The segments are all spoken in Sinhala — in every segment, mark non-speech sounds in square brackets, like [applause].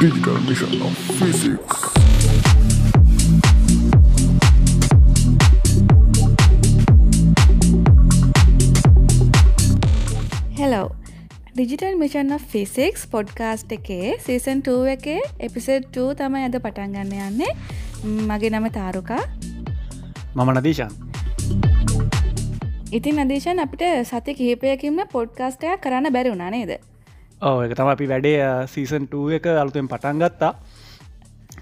Digital Mission of Physics. Hello Digital Mission Physics podcast එකේ සීසන් 2 එකේ එපිසෙඩ් 2 තමයි අද පටන් ගන්න යන්නේ. මගේ නම තාරුකා. මම නදීශන් ඉතින් අදේශන් අපිට සති කිහිපයකින්ම පොඩ්කාස්ටයක් කරන්න බැරි වුණා නේද? ඕ එක තම අපි වැඩේ සීසන් 2 එක අලුතෙන් පටන් ගත්තා.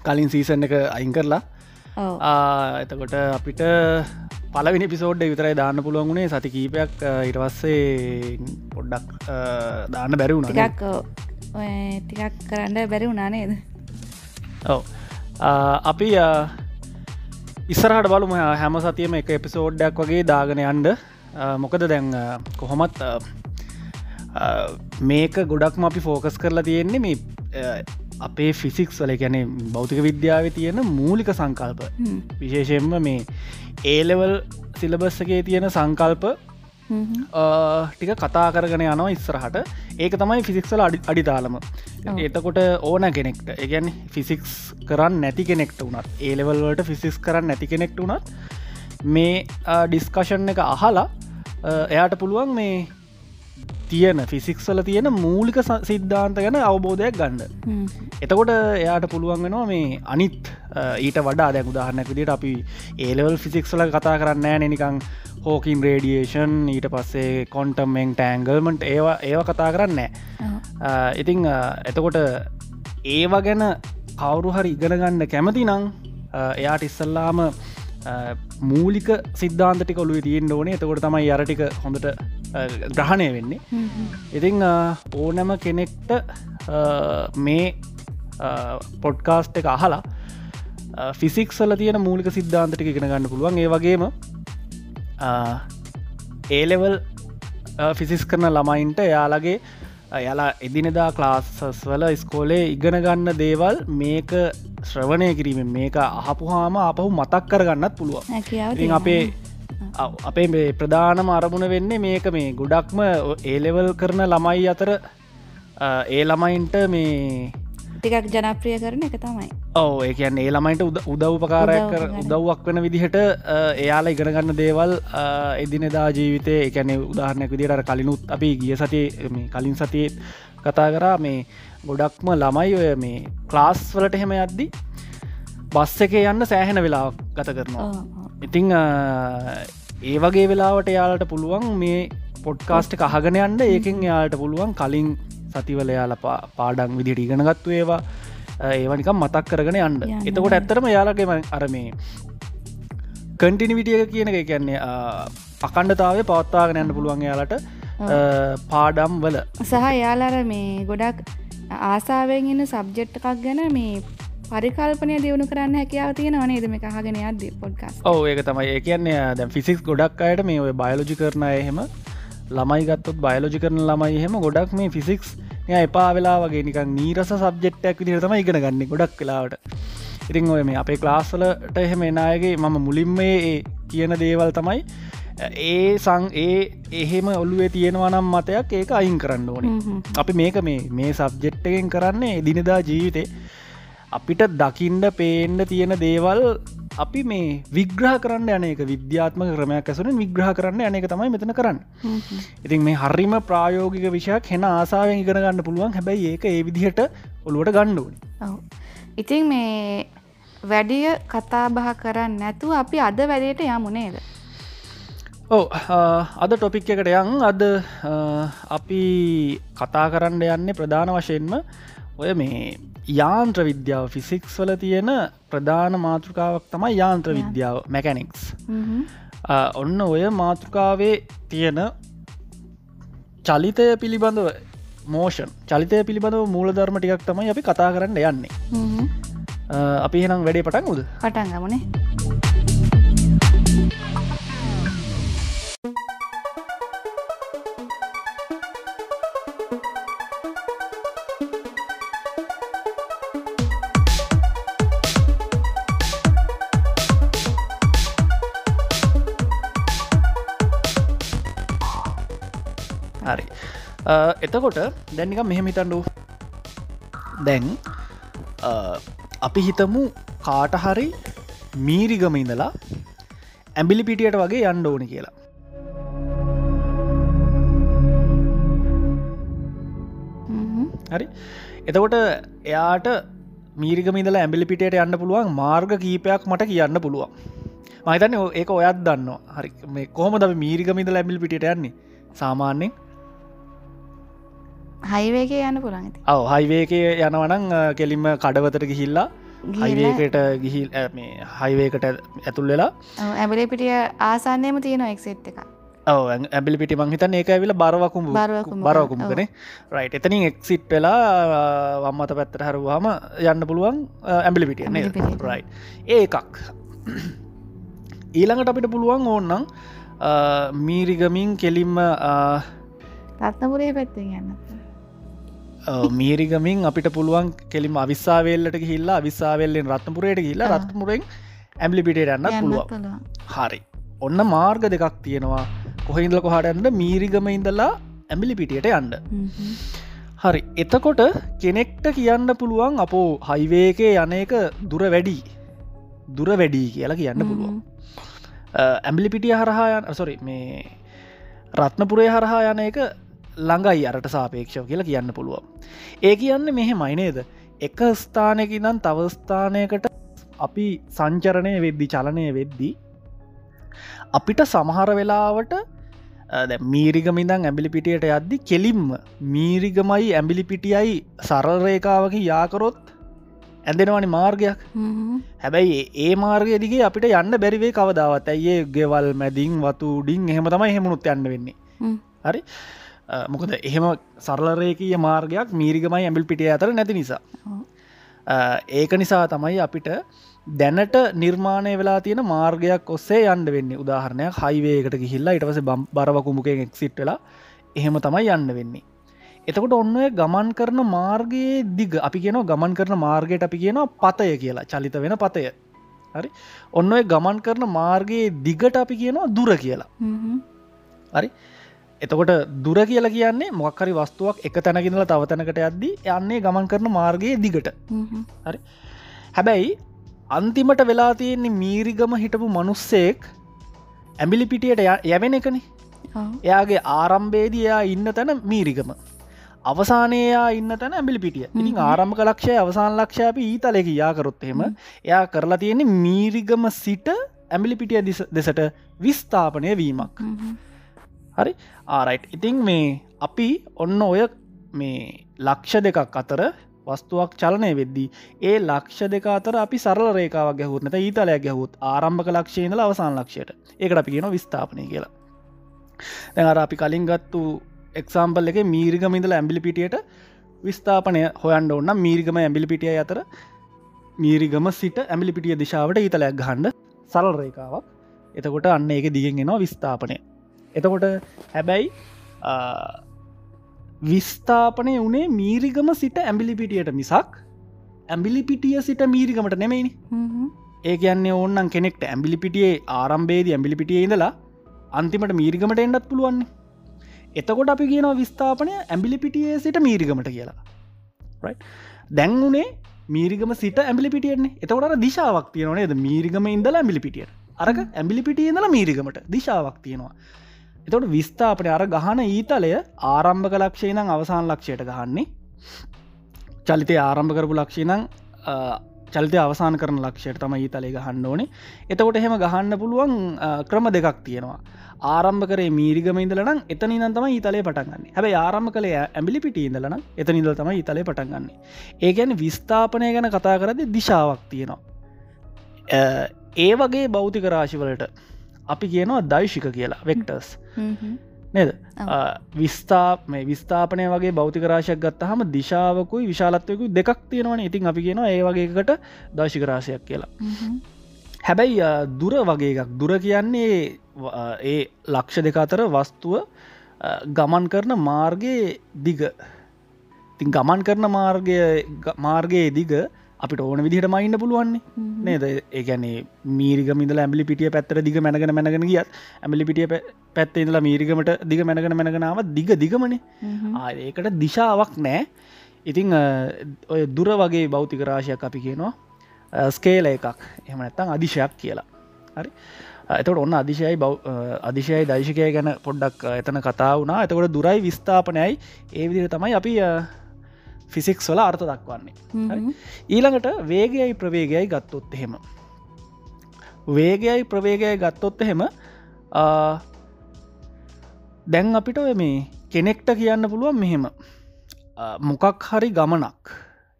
කලින් සීසන් එක අයින් කරලා. එතකොට අපිට පලවිනි පිසෝඩ් විතරයි දාන්න පුළුවන් වුණේ. සති කීපයක් ඉටවස්සේ පොඩ්ඩක් දාන්න බැරි වුණ ටිකක් ටිකක් කරන්න බැරි වුණා නේද? ඔව. අපි ඉස්සරහට බලුම හැම සතියම එක එපිසෝඩ්ඩක් වගේ දාගෙන යන්ඩ මොකද දැන් කොහොමත් මේක ගොඩක්ම අපි ෆෝකස් කරලා තියෙන්නේ මේ අපේ ෆිසික්ස් වල. ගැන භෞතික විද්‍යාව තියෙන මූලික සංකල්ප. විශේෂයෙන්ම මේ ඒලෙවල් සිලබස්සගේ තියෙන සංකල්ප ටික කතා කරගෙන යනවා ඉස්සරහට. ඒක තමයි ෆිසික්සල අඩි අඩිතාලම. එතකොට ඕන කෙනෙක්ට ඒගැන ෆිසික්ස් කරන්න නැති කෙනෙක්ට වුණත් ඒලෙවල්වලට ෆිසික්ස් කරන්න නැති කෙනෙක්ට වුණත් මේ ඩිස්කෂන් එක අහලා එයාට පුළුවන් මේ තියෙන ෆිසික්සල තියෙන මූලික සිද්ධාන්ත ගැන අවබෝධයක් ගන්න. එතකොට එයාට පුළුවන් වෙනවා මේ අනිත් ඊට වඩා දැ උදාහරනැක විදිට අපි ඒලවල් ෆිසික්ස්ල කතා කරන්න ෑ නිකං හෝකින් රේඩියේෂන් ඊට පස්සේ කොන්ටම්ෙන් ටෑන්ගල්මට ඒවා ඒව කතා කරන්න. ඉතිං එතකොට ඒවා ගැන කවුරු හරි ඉගෙනගන්න කැමති නං එයාට ඉස්සල්ලාම මූලික සිද්ධාන්තටි කොළුව තියෙන් ඕනේ. එතකොට තමයි අරටික හොඳට ග්‍රහණය වෙන්නේ. ඉතිං ඕනෑම කෙනෙක්ට මේ පොඩ්කාස්ට් එක අහලා ෆිසික්සල තියෙන මූලික සිද්ධාන්තටික ඉගෙන ගන්න පුළුවන්. ඒ වගේම ඒලෙවල් ෆිසිස් කරන ළමයින්ට යාලගේ යාලා එදිනෙදා ක්ලාස්සස් වල ස්කෝලේ ඉගෙන ගන්න දේවල් මේක ශ්‍රවණය කිරීම මේක අහපුහාම අපහු මතක් කරගන්නත් පුළුවන්. අපේ අපේ මේ ප්‍රධානම අරමුණ වෙන්නේ මේක මේ ගොඩක්ම ඒලෙවල් කරන ළමයි අතර ඒ ළමයින්ට මේ ටිකක් ජනප්‍රිය කරන එක තමයි. ඔව ඒ කියන්න ඒ ළමයිට උද උදව්පකාරයක් කර උදව් උදව්වක් වෙන විදිහට එයාලා ඉගෙනගන්න දේවල් එදිනෙදා ජීවිතය එකැනෙ උදාහරණයක් විදිට කලිනුත් අපි ගිය සති කලින් සතියත් කතා කරා මේ ගොඩක්ම ළමයි ඔය මේ ක්ලාස් වලට එහෙම යද්දි බස් එක යන්න සෑහෙන වෙලාවක් ගත කරනවා. ඉතිං ඒ වගේ වෙලාවට යාලට පුළුවන් මේ පොඩ්කාස්ට කහගෙන යන්න. ඒකින් යාලට පුළුවන් කලින් සතිවල යාල පා- පාඩන් විදිට ඉගෙනගත්තු ඒවා. ඒවනිකම් මතක් කරගෙන යන්න. එතකොට ඇත්තරම යාලගේම අරමේ කටිනිවිටිය කියන එක කියන්නේ අකණ්ඩතාවේ පවත්තාගෙන යන්න පුළුවන් යාලට පාඩම් වල. සහ යාලර මේ ගොඩක් ආසාාවෙන් ඉන්න සබ්ජෙට් එකක් ගැන මේ පරිකල්පනය දියුණු කරන්න හැකියාව තියෙන වනේද මේ කහගෙන අද පොඩ්කස් ඔව ඒක තමයි. ඒ කියන්නේ දැ ෆිසික්ස් ගොඩක් අයට මේ ඔය බයලෝජි කරන එහෙම ළමයි ගත්තොත් බයලෝජි කරන ළමයි එහෙම ගොඩක් මේ ෆිසික්ස් එපා වෙලා වගේ නික නීරස සබ්ජෙක්්ටක් විදිර තම ඉගෙන ගන්න ගොඩක් කලාවට ඉතිං ඔය මේ අපේ ක්ලාස්සලට එහෙම එනායගේ මම මුලින්ම ඒ කියන දේවල් තමයි ඒ සං ඒ එහෙම ඔල්ලුවේ තියෙනවා නම් මතයක් ඒක අයින් කරන්න ඕනේ. අපි මේක මේ මේ සබ්ජෙට්ටගෙන් කරන්නේ දිනදා ජීවිතේ අපිට දකින්ඩ පේන්ඩ තියෙන දේවල් අපි මේ විග්‍රහ කරන්න යන එක විද්‍යාත්මක ක්‍රමයක් ඇසුන විග්‍රහ කරන්න යන එක තමයි මෙතන කරන්න. ඉතින් මේ හරිම ප්‍රායෝගික විෂයක් හෙන ආසාාවෙන් ඉගෙන ගන්න පුළුවන්. හැබැයි ඒක ඒ විදිහට ඔළුවට ගණ්ඩුවනි. ඉතින් මේ වැඩිය කතා බහ කරන්න නැතු අපි අද වැඩේට යමුණේද ඔව අද ටොපික් එකට යන්. අද අපි කතා කරන්න යන්නේ ප්‍රධාන වශයෙන්ම ඔය මේ යාන්ත්‍ර විද්‍යාව ෆිසික්ස් වල තියෙන ප්‍රධාන මාතෘකාවක් තමයි යාන්ත්‍ර විද්‍යාව මැකැනික්ස් ඔන්න ඔය මාතෘකාවේ තියෙන චලිතය පිළිබඳව මෝෂන් චලිතය පිළිබඳව මූලධර්ම ටිකක් තමයි අපි කතා කරන්න යන්නේ. අ, අපි හෙනම් වැඩේ පටන් උද පටන් ගමනේ එතකොට දැන්නික මෙහෙමිතන්ඩු දැන් අ, අපි හිතමු කාට හරි මීරිගම ඉඳලා ඇම්බිලි පිටියට වගේ යන්න ඕනි කියලා. හරි. එතකොට එයාට මීරිගමිදල ඇම්බිලි පිටයට යන්න පුළුවන් මාර්ග කීපයක් මට කියන්න පුළුවන්. මහිතන්න ඒක ඔයත් දන්න හරි. කොහම ද මීරිගමිද ලැබිල් පිට යන්නේ? සාමාන්‍යෙන් හයිවේක යන්න පුළන් අව හයිවේක යනවනං කෙලින්ම කඩවතට ගිහිල්ලා හයිවේකට ගිහිල් මේ හයිවේකට ඇතුල් වෙලා ඇබලේ පිටිය ආසන්නයම තියෙන එක්සෙට් එක ඇබිලි පිටි මංහිතන් ඒක ඇවිල බරවකුම් බරවකුඹ. බරවකුම්කනේ රයි් එතනින් එක්සිට් වෙලා වම්මත පැත්තර හරුවාම යන්න පුළුවන් ඇම්බිලි පිටිය. රයි් ඒකක්. ඊළඟට අපිට පුළුවන් ඕන්නම් මීරිගමින් කෙලින්ම රත්නපුරේ පැත්තෙන් යන්න මීරිගමින් අපිට පුළුවන් කෙලිම අවිස්සාවේල්ලට හිල්ලා විස්සාවෙල්ලෙන් රත්නපුරයට ආ. රත්මුරෙන් ඇම්ලි පිටට යන්න පුළුවන්. හරි. ඔන්න මාර්ග දෙකක් තියෙනවා. කොහහින්දල කොහටන්ට මීරිගම ඉඳලා ඇමිලි පිටියට යන්න. හරි. එතකොට කෙනෙක්ට කියන්න පුළුවන් අපෝ හයිවේකේ යන එක දුර වැඩි. දුර වැඩී කියලා කියන්න පුළුවන්. ඇම්බිලි පිටිය හරහායන් සොරි මේ රත්නපුරේ හරහා යන එක ළඟයි අරට සාපේක්ෂව කියලා කියන්න පුළුවන්. ඒ කියන්න මෙහෙ මයිනේද එක ස්ථානයකිනම් තවස්ථානයකට අපි සංචරණය වෙද්දි චලනය වෙද්දී අපිට සමහර වෙලාවට මීරිගමිදං ඇඹිලි පිටියට යද්දි කෙලින්ම මීරිගමයි ඇඹිලි පිටියයි සරල්රේකාවක යාකරොත් ඇඳෙනවනි මාර්ගයක්. හැබැයි ඒ මාර්ගය දිගේ අපිට යන්න බැරිවේ කවදාවත්. ඇයේ ගෙවල් මැදින් වතු ඩිං එහෙම තමයි හෙමුණුත් යන්න වෙන්නේ. හරි මොකද එහෙම සරලරේකය මාර්ගයක් මීරිගමයි ඇඹිල් පිටිය අතර නැති නිසා. ඒක නිසා තමයි අපිට දැනට නිර්මාණය වෙලා තියෙන මාර්ගයක් ඔස්සේ යන්න වෙන්නේ. උදාහරණයක් හයිවේකට ගිහිල්ලා ඉටවස බම් බරවකුමුකෙන් එක්සිට් වෙලා එහෙම තමයි යන්න වෙන්නේ. එතකොට ඔන්න ගමන් කරන මාර්ගයේ දිග අපි කියන ගමන් කරන මාර්ගයට අපි කියනවා පතය කියලා චලිත වෙන පතය. හරි? ඔන්න ඔය ගමන් කරන මාර්ගයේ දිගට අපි කියනවා දුර කියලා. හරි එතකොට දුර කියලා කියන්නේ මොක්කරි වස්තුවක් එක තැනකිඳල තව තැනකට යද්දී යන්නේ ගමන් කරන මාර්ගයේ දිගට හ්ම්. හැබැයි අන්තිමට වෙලා තියෙන්නේ මීරිගම හිටපු මනුස්සෙක් ඇඹිලි පිටියට ය- යැවෙන එකනේ. එයාගේ ආරම්භේදයා ඉන්න තැන මීරිගම අවසානයා ඉන්න තැන ඇඹිලි පිටිය ඉතින්. ආරම්භ ලක්ෂය අවසාන ලක්ෂාප ඊතලෙක යාකරොත්තෙම. එයා කරලා තියෙන්නේ මීරිගම සිට ඇඹිලි පිටිය දිස- දෙසට විස්ථාපනය වීමක්. හරි? ආරයිට් ඉතිං මේ අපි ඔන්න ඔය මේ ලක්ෂ දෙකක් අතර වස්තුවක් චලනය වෙද්දී ඒ ලක්ෂ දෙක අතර අපි සරල රේකාවක් ගැහුත්නත ඊතලයක් ගැහුත් ආරම්භක ලක්ෂයනල අවසාන ලක්ෂයට. ඒකට අපි කියන විස්ථාපනය කියලා. දැර අපි කලින් ගත්තු එක්සාම්පල් එක මීරිගමිඳල ඇම්බිලි පිටියට විස්ථාපනය හොයන්ඩ ඔන්න මීරිගම ඇම්බිලි පිටිය අතර මීරිගම සිට ඇමිලි පිටිය දිශාවට ඊතලයක් ගහන්ඩ සරල් රේකාවක් එතකොට අන්න ඒක දිගෙන්ගෙනවා විස්ථාපනය. එතකොට හැබැයි විස්ථාපනය වනේ මීරිගම සිට ඇම්බිලි පිටියට මිසක් ඇම්බිලි පිටිය සිට මීරිගමට නෙමයිනි. ඒ කියන්නේ ඕන්නන් කෙනෙක්ට ඇම්බිලි පිටියේ ආරම්භේද ඇම්බිලි පිටිය ඉඳලා අන්තිමට මීරිගමට එන්නත් පුළුවන්නේ එතකොට අපි කියන විස්ථාපනය ඇම්බිලි පිටියේ සිට මීරිගමට කියලා. Right? දැන් වනේ මීරිගම සිට ඇම්බිලි පිටියන්නේ එතකොට දිශාවක් තියනවනේද මීරිගම ඉඳලා ඇම්බිලි පිටියට අරක ඇම්බිලි පිටිය ඉඳලා මීරිගමට දිශාවක් තියෙනවා එතකොට විස්ථාපනය අර ගහන ඊතලය ආරම්භක ලක්ෂය නම් අවසාන ලක්ෂයට ගහන්නේ. චලිතය ආරම්භ කරපු ලක්ෂණං චලිතය අවසාන කරන ලක්ෂයට තම ඊතලේ ගහන්න ඕනේ. එතකොට එහෙම ගහන්න පුළුවන් අ, ක්‍රම දෙකක් තියෙනවා. ආරම්භ කරේ මීරිගම ඉදලනම් එතනි තම ඊතලේ පටන්ගන්න හැබයි ආරම්භ කළේ ඇමිලි පිටි ඉදලන එත නිදල් තම ඊතලේ පටන්ගන්න ඒගැන විස්ථාපනය ගැන කතා කරද දිශාවක් තියෙනවා. අ, ඒ වගේ භෞතික රාශිවලට අපි කියනවා දයිශික කියලා වෙක්ටර්ස් හ්ම්. නේද? විස්ථා මේ විස්ථාපනය වගේ භෞතික රාශයක් ගත්තහම දිශාවකුයි විශාලත්වයකු දෙකක් තියෙනවන. ඉතින් අපි කියෙනවා ඒ වගේකට දශික රාශයක් කියලා. හ්ම්. හැබැයි දුර වගේ එකක්. දුර කියන්නේ ඒ ලක්ෂ දෙක අතර වස්තුව ගමන් කරන මාර්ගයේ දිග. තින් ගමන් කරන මාර්ගය මාර්ගයේ දිග අපිට ඕන විදිහට මයින්න පුළුවන්නේ. නේද? ඒගැනේ මීරිගමිද ඇම්ලි පිටිය පැත්තර දිග මැනගෙන මැනගෙන ගියත් ඇමලි පිටිය පැත්තේ ඉඳලා මීරිගමට දිග මැනගෙන මැනගෙනාව දිග දිගමනේ. ඒකට දිශාවක් නෑ ඉතිං ඔය දුර වගේ බෞතික රාශයක් අපි කියනවා. ස්කේල එකක්. එහම නැත්තං අදිශයක් කියලා. හරි? එතට ඔන්න අදිශයයි බව අදිශයයි දෛශකය ගැන පොඩ්ඩක් එතන කතා වුණා. එතකොට දුරයි විස්ථාපනයයි. ඒ විදිර තමයි අපි ෆිසික්ස් වල අර්ථ දක්වන්නේ. ඊළඟට වේගයයි ප්‍රවේගයයි ගත්තොත් එහෙම. වේගයයි ප්‍රවේගයයි ගත්තොත් එහෙම දැන් අපිට මේ කෙනෙක්ට කියන්න පුළුවන් මෙහෙම. මොකක් හරි ගමනක්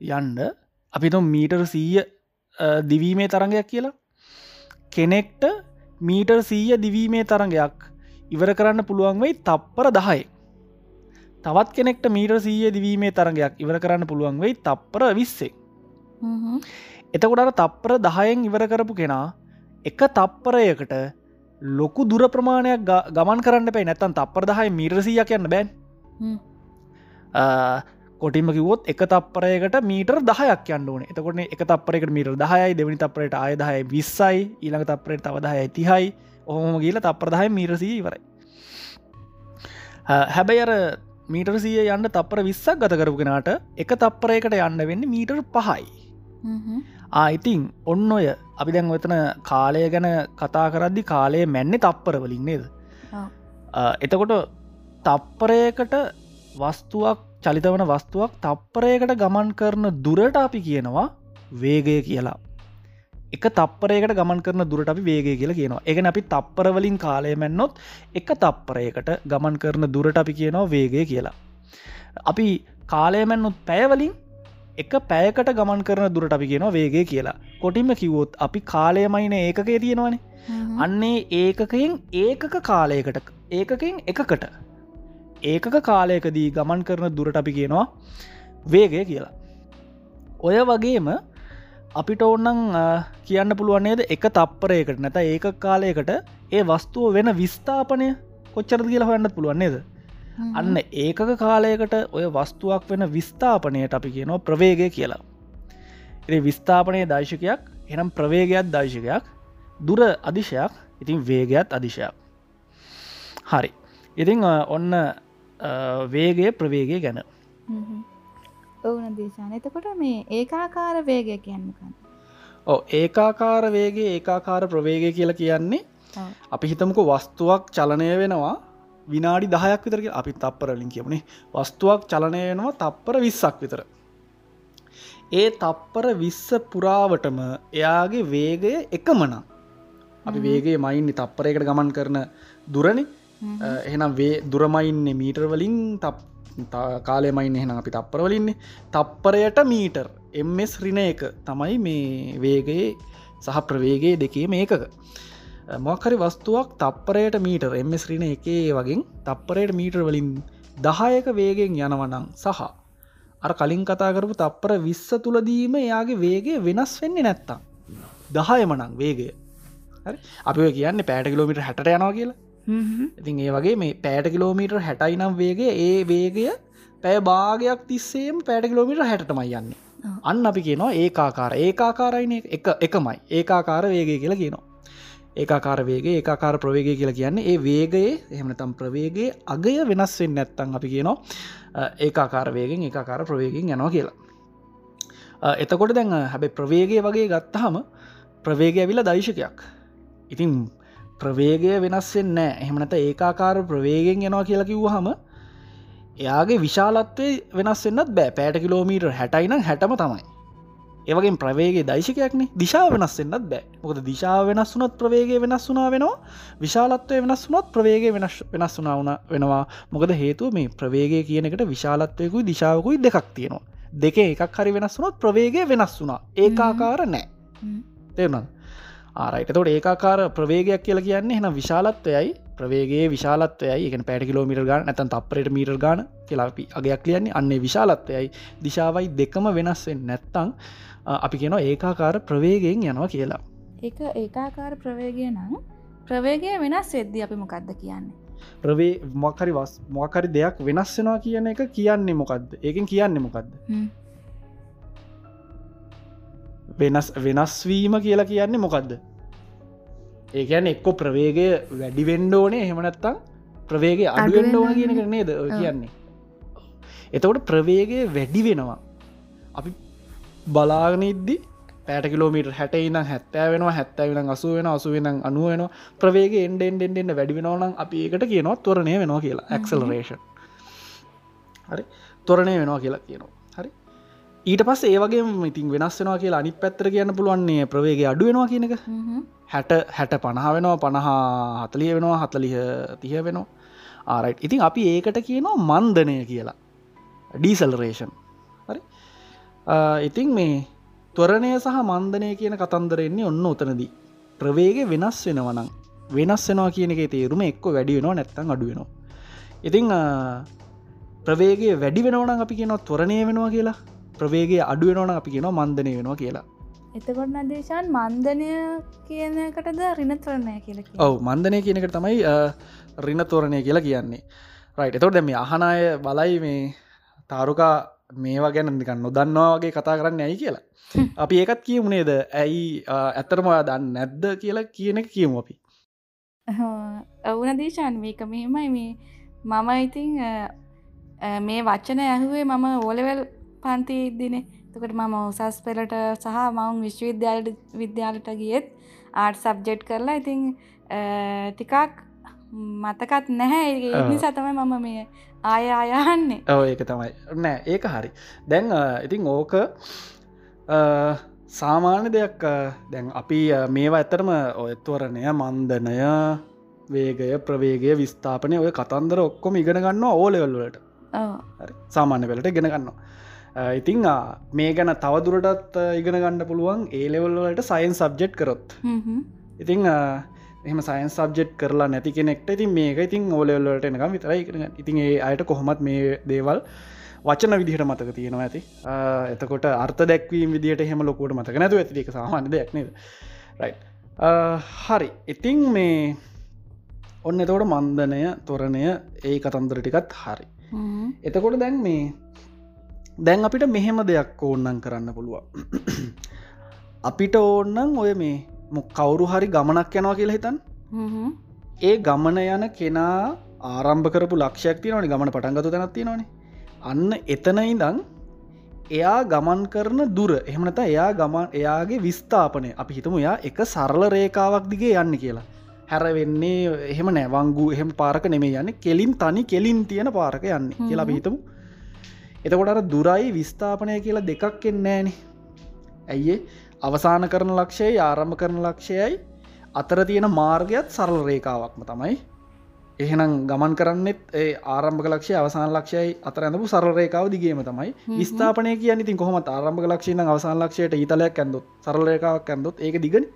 යන්ඩ අපිත මීටර් සීය දිවීමේ තරගයක් කියලා. කෙනෙක්ට මීටර් සීය දිවීමේ තරගයක් ඉවර කරන්න පුළුවන් වෙයි තප්පර දහයි තවත් කෙනෙක්ට මීට සීය දිවීමේ තරගයක් ඉවර කරන්න පුළුවන් වෙයි තප්පර විස්සේ. එතකොටට තප්පර දහයෙන් ඉවර කරපු කෙනා එක තප්පරයකට ලොකු දුර ප්‍රමාණයක් ගමන් කරන්න පැයි නැත්තන් තප්පර දහයි මීරසිය කියන්න බෑන්. කොටිම කිවොත් එක තප්පරයකට මීටර් දහයක් යන්න ඕන. එතකොට එක තපරෙකට මීට දහයයි දෙවනි තපරයට අයදහය විස්සයි ඊළඟ තපරයට තවදහය තිහයි. ඔහොම ගීල තප්‍රදහය මීරසී ඉවරයි. හැබැයි අර මීටර් සිය යන්න තපර විස්සක් ගත කරපුගෙනට එක තප්පරයකට යන්න වෙන්න මීටර් පහයි. ආයිතින් ඔන්න ඔය අපි දැන් ඔතන කාලය ගැන කතා කරද්දි කාලය මැන්නේ තප්පර වලින් නේද? එතකොට තප්පරයකට වස්තුවක් චලිතවන වස්තුවක් තප්පරයකට ගමන් කරන දුරට අපි කියනවා වේගය කියලා එක තප්පරයකට ගමන් කරන දුරට අපි වේගය කියලා කියනවා. එක අපි තප්පරවලින් කාලය මැන්නොත් එක තප්පරයකට ගමන් කරන දුරට අපි කියනවා වේගය කියලා. අපි කාලයමැන්නුත් පැයවලින් එක පැයකට ගමන් කරන දුරට අපි කියනවා වේගය කියලා. කොටින්ම කිව්වොත් අපි කාලයමයින ඒකකේ තියෙනවානේ. අන්නේ ඒකකයෙන් ඒකක කාලයකට ඒකකින් එකකට ඒකක කාලයකදී ගමන් කරන දුරට අපි කියනවා වේගය කියලා. ඔය වගේම අපිට ඔන්නන් කියන්න පුළුවන්න්නේද එක තප්පරයකට නැත ඒක කාලයකට ඒ වස්තුව වෙන විස්ථාපනය කොච්චර කියල හොයන්නත් පුළුවන්න්නේද අන්න ඒකක කාලයකට ඔය වස්තුවක් වෙන විස්ථාපනයට අපි කියනවා ප්‍රවේගය කියලා. එ විස්ථාපනය දර්ශකයක් එනම් ප්‍රවේගයක් දර්ශකයක් දුර අදිශයක් ඉතින් වේගයක් අදිශයක්. හරි. ඉතිං ඔන්න වේගය ප්‍රවේගය ගැන ඔවුන දේශාන එතකොට මේ ඒකාකාර වේගය කියන්නකන්න ඕ ඒකාකාර වේගේ ඒකාකාර ප්‍රවේගය කියලා කියන්නේ අපි හිතමක වස්තුවක් චලනය වෙනවා විනාඩි දහයක් විතරක අපි තප්පරලින් කියමුණේ වස්තුවක් චලනය වෙනවා තප්පර විස්සක් විතර. ඒ තප්පර විස්ස පුරාවටම එයාගේ වේගය එකමන අපි වේගේ මයින්නේ තප්පරයකට ගමන් කරන දුරණ එහෙනම් වේ දුරමයින්නේ මීටර් වලින් තප් කාලෙමයින් එහෙන අපි තප්පරවලින්නේ තප්පරයට මීටර් එම්ස් රින එක තමයි මේ වේගයේ සහ ප්‍රවේගේ දෙකේ මේකක මොකරි වස්තුවක් තප්පරයට මීටර් එම්ස් රින එකේ වගේ තප්පරයට මීටර් වලින් දහයක වේගෙන් යනවනං සහ අර කලින් කතා කරපු තප්පර විස්ස තුළදීම එයාගේ වේගේ වෙනස් වෙන්නේ නැත්තා දහයමනං වේගය. අපි කියන්න පෑට කිලෝමිට හැට යනවා කියලා. ඉතින් ඒ වගේ මේ පෑට කිලෝමීටර් හැටයි නම් වේගේ ඒ වේගය පැය භාගයක් තිස්සේම පෑට කිලෝමිට හැටමයි යන්න. අන්න අපි කියනවා ඒකාකාර. ඒකාකාරයින එක එකමයි. ඒකාකාර වේගය කියලා කියනවා. ඒකාකාර වේගේ ඒකාකාර ප්‍රවේගය කියලා කියන්නේ ඒ වේගයේ එහෙමනතම් ප්‍රවේගේ අගය වෙනස් වෙන්න නැත්තන් අපි කියනවා ඒකාකාර වේගෙන් ඒකාකාර ප්‍රවේගෙන් යනවා කියලා. එතකොට දැන් හැබැ ප්‍රවේගය වගේ ගත්තහම ප්‍රවේගය ඇවිල දයිශකයක් ඉතින් ප්‍රවේගය වෙනස්සෙන් නෑ එහෙමනත ඒකාකාර ප්‍රවේගෙන් යනවා කියලා කිව්ව හම එයාගේ විශාලත්වය වෙනස්සෙන්න්නත් බෑ. පෑට කිලෝමීටර් හැටයිනම් හැටම තමයි. ඒවගේ ප්‍රවේගේ දයිශකයක්න දිශා වෙනස්සෙන්න්නත් බෑ. මොකද දිශාව වෙනස් වනත් ප්‍රවේගේ වෙනස් වනා වෙනවා. විශාලත්වය වෙනස් වනොත් ප්‍රවේගේ වෙනස් වනාවන වෙනවා. මොකද හේතුව මේ ප්‍රවේගේ කියනකට විශාලත්වයකුයි දිශාවකුයි දෙකක් තියෙනවා. දෙක එකක් හරි වෙනස් වනොත් ප්‍රවේගේ වෙනස් වුනා ඒකාකාර නෑ තේරුණද ආරයිට තොට ඒකාකාර ප්‍රවේගයක් කියලා කියන්නේ එන විශාලත්වයයි. ප්‍රවේගේ විශාලත්වයයි. එක පැට කිලෝමිට ගාන නැතන් තපරට මීට ගාන කියලාපි අගයක් කියන්නේ අන්නේ විශාලත්වයයි. දිශාවයි දෙකම වෙනස්වෙන් නැත්තං අපි කියන ඒකාකාර ප්‍රවේගෙන් යනවා කියලා. එක ඒකාකාර ප්‍රවේගය නම් ප්‍රවේගය වෙනස් වෙද්දි අපි මොකක්ද කියන්නේ? ප්‍රවේ මොකරි වස් මොකරි දෙයක් වෙනස්සෙනවා කියන එක කියන්නේ මොකක්ද ඒකින් කියන්නේ මොකක්ද වෙනස් වෙනස්වීම කියලා කියන්නේ මොකක්ද ඒකැන එක්කො ප්‍රවේගය වැඩි වෙන්ඩෝනේ හෙමනත්තං ප්‍රවේග අඩුවෙන්ඩ ඕන කියන කරනේද කියන්නේ? එතකොට ප්‍රවේගය වැඩි වෙනවා. අපි බලාගනිද්දි පෑට කිලෝමීට හැට ඉනම් හැත්තෑ වෙන අසු වෙන අසු වෙන අනුව වෙන ප්‍රවේග එන්ඩෙන් එෙන්ඩෙන්ට වැඩි වෙනවනම් අපි ඒකට කියනවා තොරණය වෙනවා කියලා. ඇක්සලරේෂන් හරි? තොරණය වෙනවා කියලා කියනවා. හරි ඊට පස් ඒවගේ ඉතින් වෙනස් වෙනවා කියලා අනි පැත්තර කියන්න පුළුවන්නේ ප්‍රවේග අඩු වෙනවා කියනක හැට හැට පණහ වෙනවා පණහා හතලිය වෙනවා හතලිය තිය වෙනවා. ආරයිට් ඉතින් අපි ඒකට කියනවා මන්දනය කියලා. ඩීසල්රේෂන් හරි? ඉතින් මේ තොරණය සහ මන්දනය කියන කතන්දරෙන්නේ ඔන්න උතනදී. ප්‍රවේග වෙනස් වෙනවනම් වෙනස් වෙනවා කියන එක තේරුම එක්ක වැඩි වෙනවා නැත්තන් අඩු වෙනවා. ඉතිං ප්‍රවේගේ වැඩි වෙනවන අපි කියනවා තොරණය වෙනවා කියලා ප්‍රවේගේ අඩු වෙනවන අපි කියනවා මන්දනය වෙනවා කියලා. එතකොට නදේශාන් මන්දනය කියනකටද රිනතරණය කියල ඔව මන්දනය කියනකට තමයි රින තෝරණය කියලා කියන්නේ. රයිට එතොට දැම අහනාය බලයි මේ තාරුකා මේවා ගැන නිකන් නොදන්නවා වගේ කතා කරන්න ඇයි කියලා. අපි ඒකත් කියමුණේද ඇයි ඇත්තරම ඔයා දන්න නැද්ද කියලා කියන කියමු අපි. ඔවුන දේශාන් මේක මෙහෙමයි මේ. මම ඉතිං මේ වච්චන ඇහුවේ මම ඕලෙවල් පන්ති ඉදිනේ තකට මම උසස් පෙලට සහ මවුන් විශ්වවිද්‍යාලට විද්‍යාලට ගියත් ආට් සබ්ජෙට් කරලා ඉතිං ටිකක් මතකත් නැහැ. ඒ සතමයි මම මේ ආය අයහන්නේ ඔව ඒක තමයි. නෑ ඒක හරි. දැන් ඉතිං ඕක සාමාන්‍ය දෙයක් දැන් අපි මේවා ඇතරම ඔයත්වරණය මන්දනය වේගය ප්‍රවේගය විස්ථාපනය ඔය කතන්දර ඔක්කොම ඉගෙන ගන්න ඕලෙවල්ලට සාමාන්‍ය වෙලට ගෙන ගන්නවා ඉතිං මේ ගැන තවදුරටත් ඉගෙන ගන්න පුළුවන් ඒලෙවල්ලට සයින් සබ්ජෙට් කරොත්. ඉතිං එහම සයින් සබ්ජෙට් කරලා නැති කෙනෙක්ට ඉතින් මේක ඉතින් ඕලෙවල්ලට එනකම් විතරයි කරන ඉතින් ඒ අයට කොහොමත් මේ දේවල් වචන විදිහට මතක තියෙනවා ඇති. එතකොට අර්ථ දැක්වීම විදිට හෙම ලොකොට මතක නැතු ඇතික සාමාන්‍ය දෙයක්නේද රයි හරි. ඉතිං මේ ඔන්න එතකොට මන්දනය තොරණය ඒ කතන්දර ටිකත් හරි. එතකොට දැන් මේ දැන් අපිට මෙහෙම දෙයක් ඕන්නන් කරන්න පුළුවන්. අපිට ඕන්නන් ඔය මේ මො කවුරු හරි ගමනක් යනවා කියලා හිතන් ඒ ගමන යන කෙනා ආරම්භ කරපු ලක්ෂයක් තියනවනි ගමන පටන්ගතු තැනත්ති නොනේ අන්න එතන ඉදං එයා ගමන් කරන දුර එහමනත එයා ගමන් එයාගේ විස්ථාපනය අපි හිතමු යා එක සරල රේකාවක් දිගේ යන්න කියලා. හැරවෙන්නේ එහෙම නෑවංගු එහෙම පාරක නෙමේ යන්න කෙලින් තනි කෙලින් තියෙන පාරක යන්න කියලා පිහිතමු එතකොට අර දුරයි විස්ථාපනය කියලා දෙකක් එන්නෑනේ ඇයිඒ අවසාන කරන ලක්ෂයයි ආරම්භ කරන ලක්ෂයයි අතර තියෙන මාර්ගයත් සරල රේකාවක්ම තමයි. එහෙනම් ගමන් කරන්නෙත් ඒ ආරම්භ ලක්ෂය අවසාන ලක්ෂයයි අතර ඇඳපු සරලරේකාව දිගේම තමයි. ස්ථාපනය කියන්න ඉතින් කොහොම ආරම්භ ලක්ෂණ අවසාන ලක්ෂයට ඊතලයක් ඇඳොත් සරලරේකාවක් ඇඳොත් ඒක දිගන.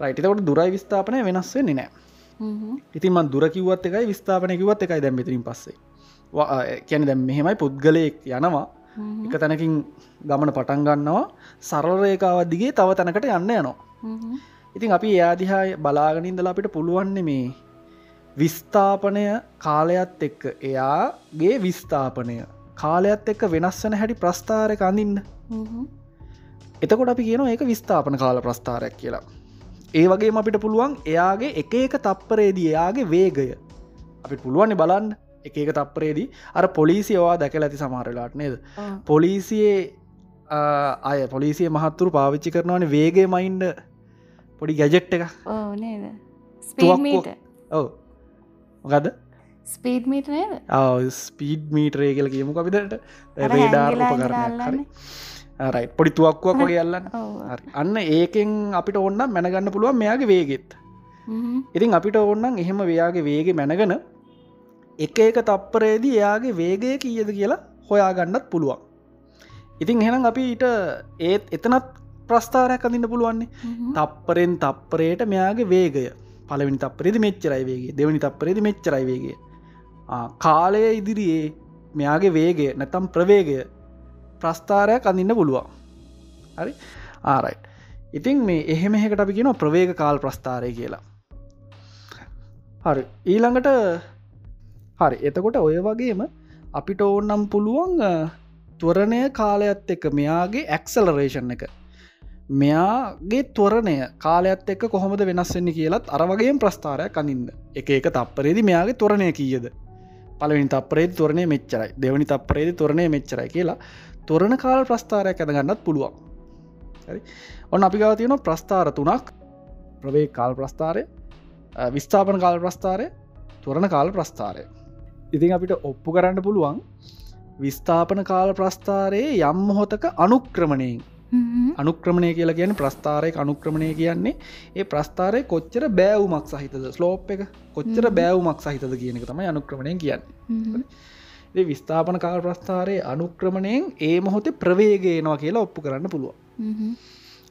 රයිටතකොට දුරයි විස්ථාපනය වෙනස් වෙන්නේ නෑ ඉතින් මන් දුරකිවත් එකයි විස්ථාපනය කිවත් එකයි දැම්මතිරින් පස්සේ කැන දැම් මෙහෙමයි පුද්ගලයෙක් යනවා. එක තැනකින් ගමන පටන් ගන්නවා. සරලරේකාවත් දිගේ තව තැනකට යන්න යනවා. ඉතින් අපි එයාදිහා බලාගනින්දලා අපිට පුළුවන්නේ මේ විස්ථාපනය කාලයත් එක්ක එයාගේ විස්ථාපනය. කාලයත් එක්ක වෙනස් වන හැටි ප්‍රස්ථාරක අඳන්න. එතකොට අපි කියන ඒක විස්ථාපන කාල ප්‍රස්ථාරයක් කියලා. ඒ වගේ අපිට පුළුවන් එයාගේ එක එක තප්පරේදී එයාගේ වේගය. අපි පුළුවන්ි බලන්න එක තප්පරේදී අර පොලිසියවා දැකල ඇති සමහරලාට නේද? පොලිසියේ අය පොලිසිය මහත්තුරු පාවිච්චි කරනවන වේගේ මයින්ඩ පොඩි ගැජෙට් එක ඔව මොකද ස්පීඩ් මීට නේද? ස්පීඩ් මීටරේ කියල කියමු අපිට. රේඩාර් උපකරණයක් හරි. රයි පොඩි තුවක්කුවක් වගේ අල්ලන්න. අන්න ඒකෙන් අපිට ඔන්න මැනගන්න පුළුවන් මෙයාගේ වේගෙත්. ඉතින් අපිට ඔන්නන් එහෙම වයාගේ වේගේ මැනගන එක එක තප්පරේදී එයාගේ වේගය කියද කියලා හොයාගන්නත් පුළුවන්. ඉතින් එහෙනම් අපි ඊට ඒත් එතනත් ප්‍රස්ථාරයක් අඳන්න පුළුවන්නේ. තප්පරෙන් තප්පරයට මෙයාගේ වේගය. පලවිනි තප්පරේද මෙච්චරයි වේගේ දෙවනි තප්පරේද මෙච්චරයි වේගේ කාලය ඉදිරියේ මෙයාගේ වේගය නැතම් ප්‍රවේගය ප්‍රස්ථාරයක් අඳන්න පුළුවන්. හරි? ආරයි ඉතින් මේ එහෙම එකට අපි කියෙන ප්‍රවේග කාල් ප්‍රස්ථාරය කියලා. හරි. ඊළඟට හරි එතකොට ඔය වගේම අපිට ඕන්නම් පුළුවන් තුවරණය කාලයත් එක මෙයාගේ ඇක්සලරේෂන් එක. මෙයාගේ තොරණය කාලයත් එක්ක කොහොමද වෙනස්වෙන්නේ කියලත් අරවගේ ප්‍රස්ථාරයක් අනින්න එක එක තප්පරේදි මෙයාගේ තොරණය කියද? පලවිනි තප්පරේදි තොරණය මෙච්චරයි. දෙවනි තප්පරේදි තොරණය මෙච්චරයි කියලා තොරණ කාල ප්‍රස්ථාරයක් ඇදගන්නත් පුළුවන්. හරි. ඔන්න අපි ගව තියෙන ප්‍රස්ථාර තුනක්. ප්‍රවේ කාල් ප්‍රස්ථාරය විස්ථාපන කාල ප්‍රස්ථාරය තොරණ කාල ප්‍රස්ථාරය. ඉතින් අපිට ඔප්පු කරන්න පුළුවන් විස්ථාපන කාල ප්‍රස්ථාරයේ යම් මොහොතක අනුක්‍රමණයෙන්. අනුක්‍රමණය කියලා කියන ප්‍රස්ථාරය අනුක්‍රමණය කියන්නේ ඒ ප්‍රස්ථාරය කොච්චර බෑවුමක් සහිතද? ස්ලෝප් එක කොච්චර බෑවුමක් සහිතද කියනක තමයි අනුක්‍රමණය කියන්න. විස්ථාපන කාල ප්‍රස්ථාරයේ අනුක්‍රමණයෙන් ඒ මොහොතේ ප්‍රවේගයනවා කියලා ඔප්පු කරන්න පුළුව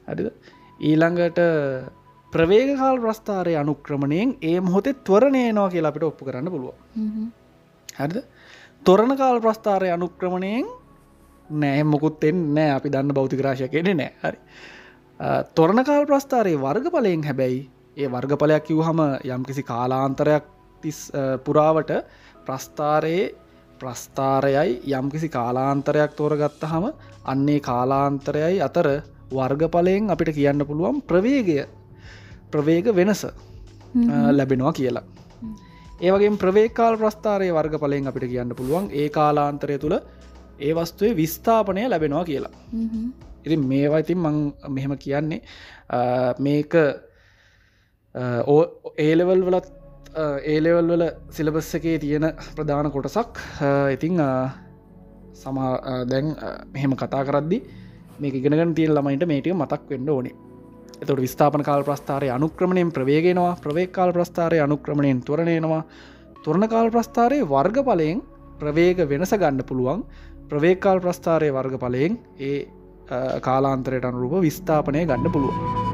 හරිද? ඊළඟට ප්‍රවේග කාල් ප්‍රස්ථාරය අනුක්‍රමණයෙන් ඒ මොහොතේ ත්වරණයනවා කියලා අපිට ඔප්පු කරන්න පුළුව හරිද? තොරණ කාල ප්‍රස්ථාරය අනුක්‍රමණයෙන් නෑ මොකුත් එන්නේ අපි දන්න බෞතිකරාශය කෙනෙ නෑ. හරි. තොරණ කාල් ප්‍රස්ථාරයේ වර්ගඵලයෙන් හැබැයි ඒ වර්ගඵලයක් කිව් හම යම්කිසි කාලාන්තරයක් තිස් පුරාවට ප්‍රස්ථාරයේ ප්‍රස්ථාරයයි යම්කිසි කාලාන්තරයක් තෝරගත්ත හම අන්නේ කාලාන්තරයයි අතර වර්ගඵලයෙන් අපිට කියන්න පුළුවන් ප්‍රවේගය ප්‍රවේග වෙනස ලැබෙනවා කියලා ඒවගේ ප්‍රවේකාල් ප්‍රස්ථාරය වර්ගඵලයෙන් අපිට කියන්න පුළුවන්. ඒ කාලාන්තරය තුළ ඒ වස්තුවේ විස්ථාපනය ලැබෙනවා කියලා. ඉති මේවා ඉතින් මං මෙහෙම කියන්නේ මේක ඒලෙවල් වලත් ඒලෙවල් වල සිලබස් එකේ තියෙන ප්‍රධාන කොටසක් ඉතිං සමා දැන් මෙහෙම කතා කරද්දි මේ ඉගෙනගන තියල් ළමයිට මේටිය මතක් වෙන්න ඕනේ එතට විස්ථාපන කාල ප්‍රස්ථාරය අනුක්‍රමණයෙන් ප්‍රවේගෙනවා ප්‍රවේකාල් ප්‍රස්ථාරය අනුක්‍රමණයෙන් තුරණයනවා තුරණ කාල් ප්‍රස්ථාරයේ වර්ගඵලයෙන් ප්‍රවේග වෙනස ගන්න පුළුවන්. ප්‍රවේකාල් ප්‍රස්ථාරය වර්ගඵලයෙන් ඒ කාලාන්තරයට අනුරූප විස්ථාපනය ගන්න පුළුවන්.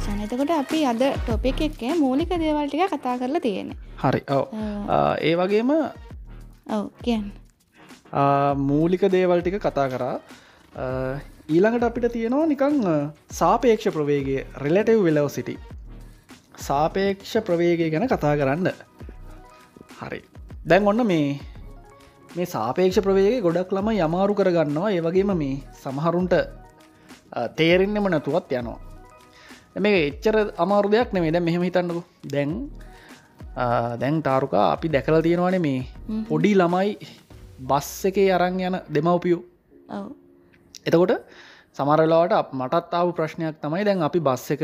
දේශන එතකොට අපි අද ටොපික් එක්ක මූලික දේවල්ටික කතා කරලා තියෙන හරි. ඒ වගේම ඔව කියන්න. මූලික දේවල් ටික කතා කරා. ඊළඟට අපිට තියෙනවා නිකං සාපේක්ෂ ප්‍රවේගේ රෙලටව් වෙලව සිටි සාපේක්ෂ ප්‍රවේගය ගැන කතා කරන්න. හරි. දැන් ඔන්න මේ මේ සාපේක්ෂ ප්‍රවේගේ ගොඩක් ළම යමාරු කරගන්නවා. ඒ වගේම මේ සමහරුන්ට තේරෙන්නෙම නැතුවත් යනවා මේ එච්චර අමාරු දෙයක් නෙමේ දැ මෙහෙම හිතන්නකු. දැන් දැන් තාරුකා අපි දැකල තියෙනවාන මේ පොඩි ළමයි බස් එකේ අරං යන දෙමවපියෝ. එතකොට සමරලාවට මටත් ආව ප්‍රශ්නයක් තමයි දැන් අපි බස් එක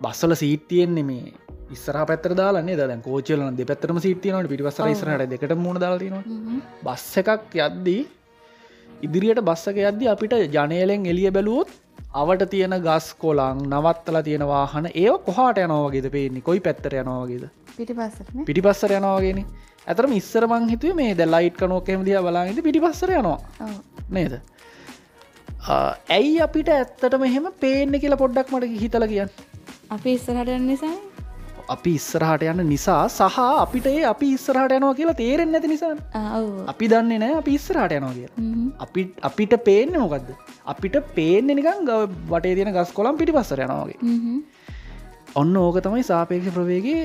බස්සල සීට්තියෙන්නේ මේ ඉස්සර පැත්තර දාලන්නේ දැන් කෝචලන දෙ පැත්තරම සිටියනට පිටිවසර ඉස්රට දෙකට මුණ දාලතිනවා බස්ස එකක් යද්දී ඉදිරියට බස්සක යද්දි අපිට ජනයලෙන් එලිය බැලුවොත් අවට තියෙන ගස් කොලං නවත්තලා තියෙන වාහන ඒ කොහට යනවාගේද පේන්නේ? කොයි පැත්තර යනවාගේද පිටිපස්ස පිටි පස්සර යනවාගෙන ඇතරම ඉස්සර මං හිතුව මේ ද ලයිට් කනෝකෙම දිය බලාගට පිටි පස්සර යනවා. නේද? ඇයි අපිට ඇත්තට මෙහෙම පේන්න කියලා පොඩ්ඩක් මට හිතල කියන්න. අපි ඉස්සරහට නිසා අපි ඉස්සරහට යන්න නිසා සහ අපිට ඒ අපි ඉස්සරහට යනවා කියලා තේරෙන් නැති නිසා අපි දන්නේ නෑ අපි ඉස්සරහට යනවා කිය අපි අපිට පේන්න මොකක්ද අපිට පේන්න නිකන් ගව වටේ තියෙන ගස් කොළම් පිටි පස්සර යනවාගේ ඔන්න ඕක තමයි සාපේක්ෂ ප්‍රවේගේ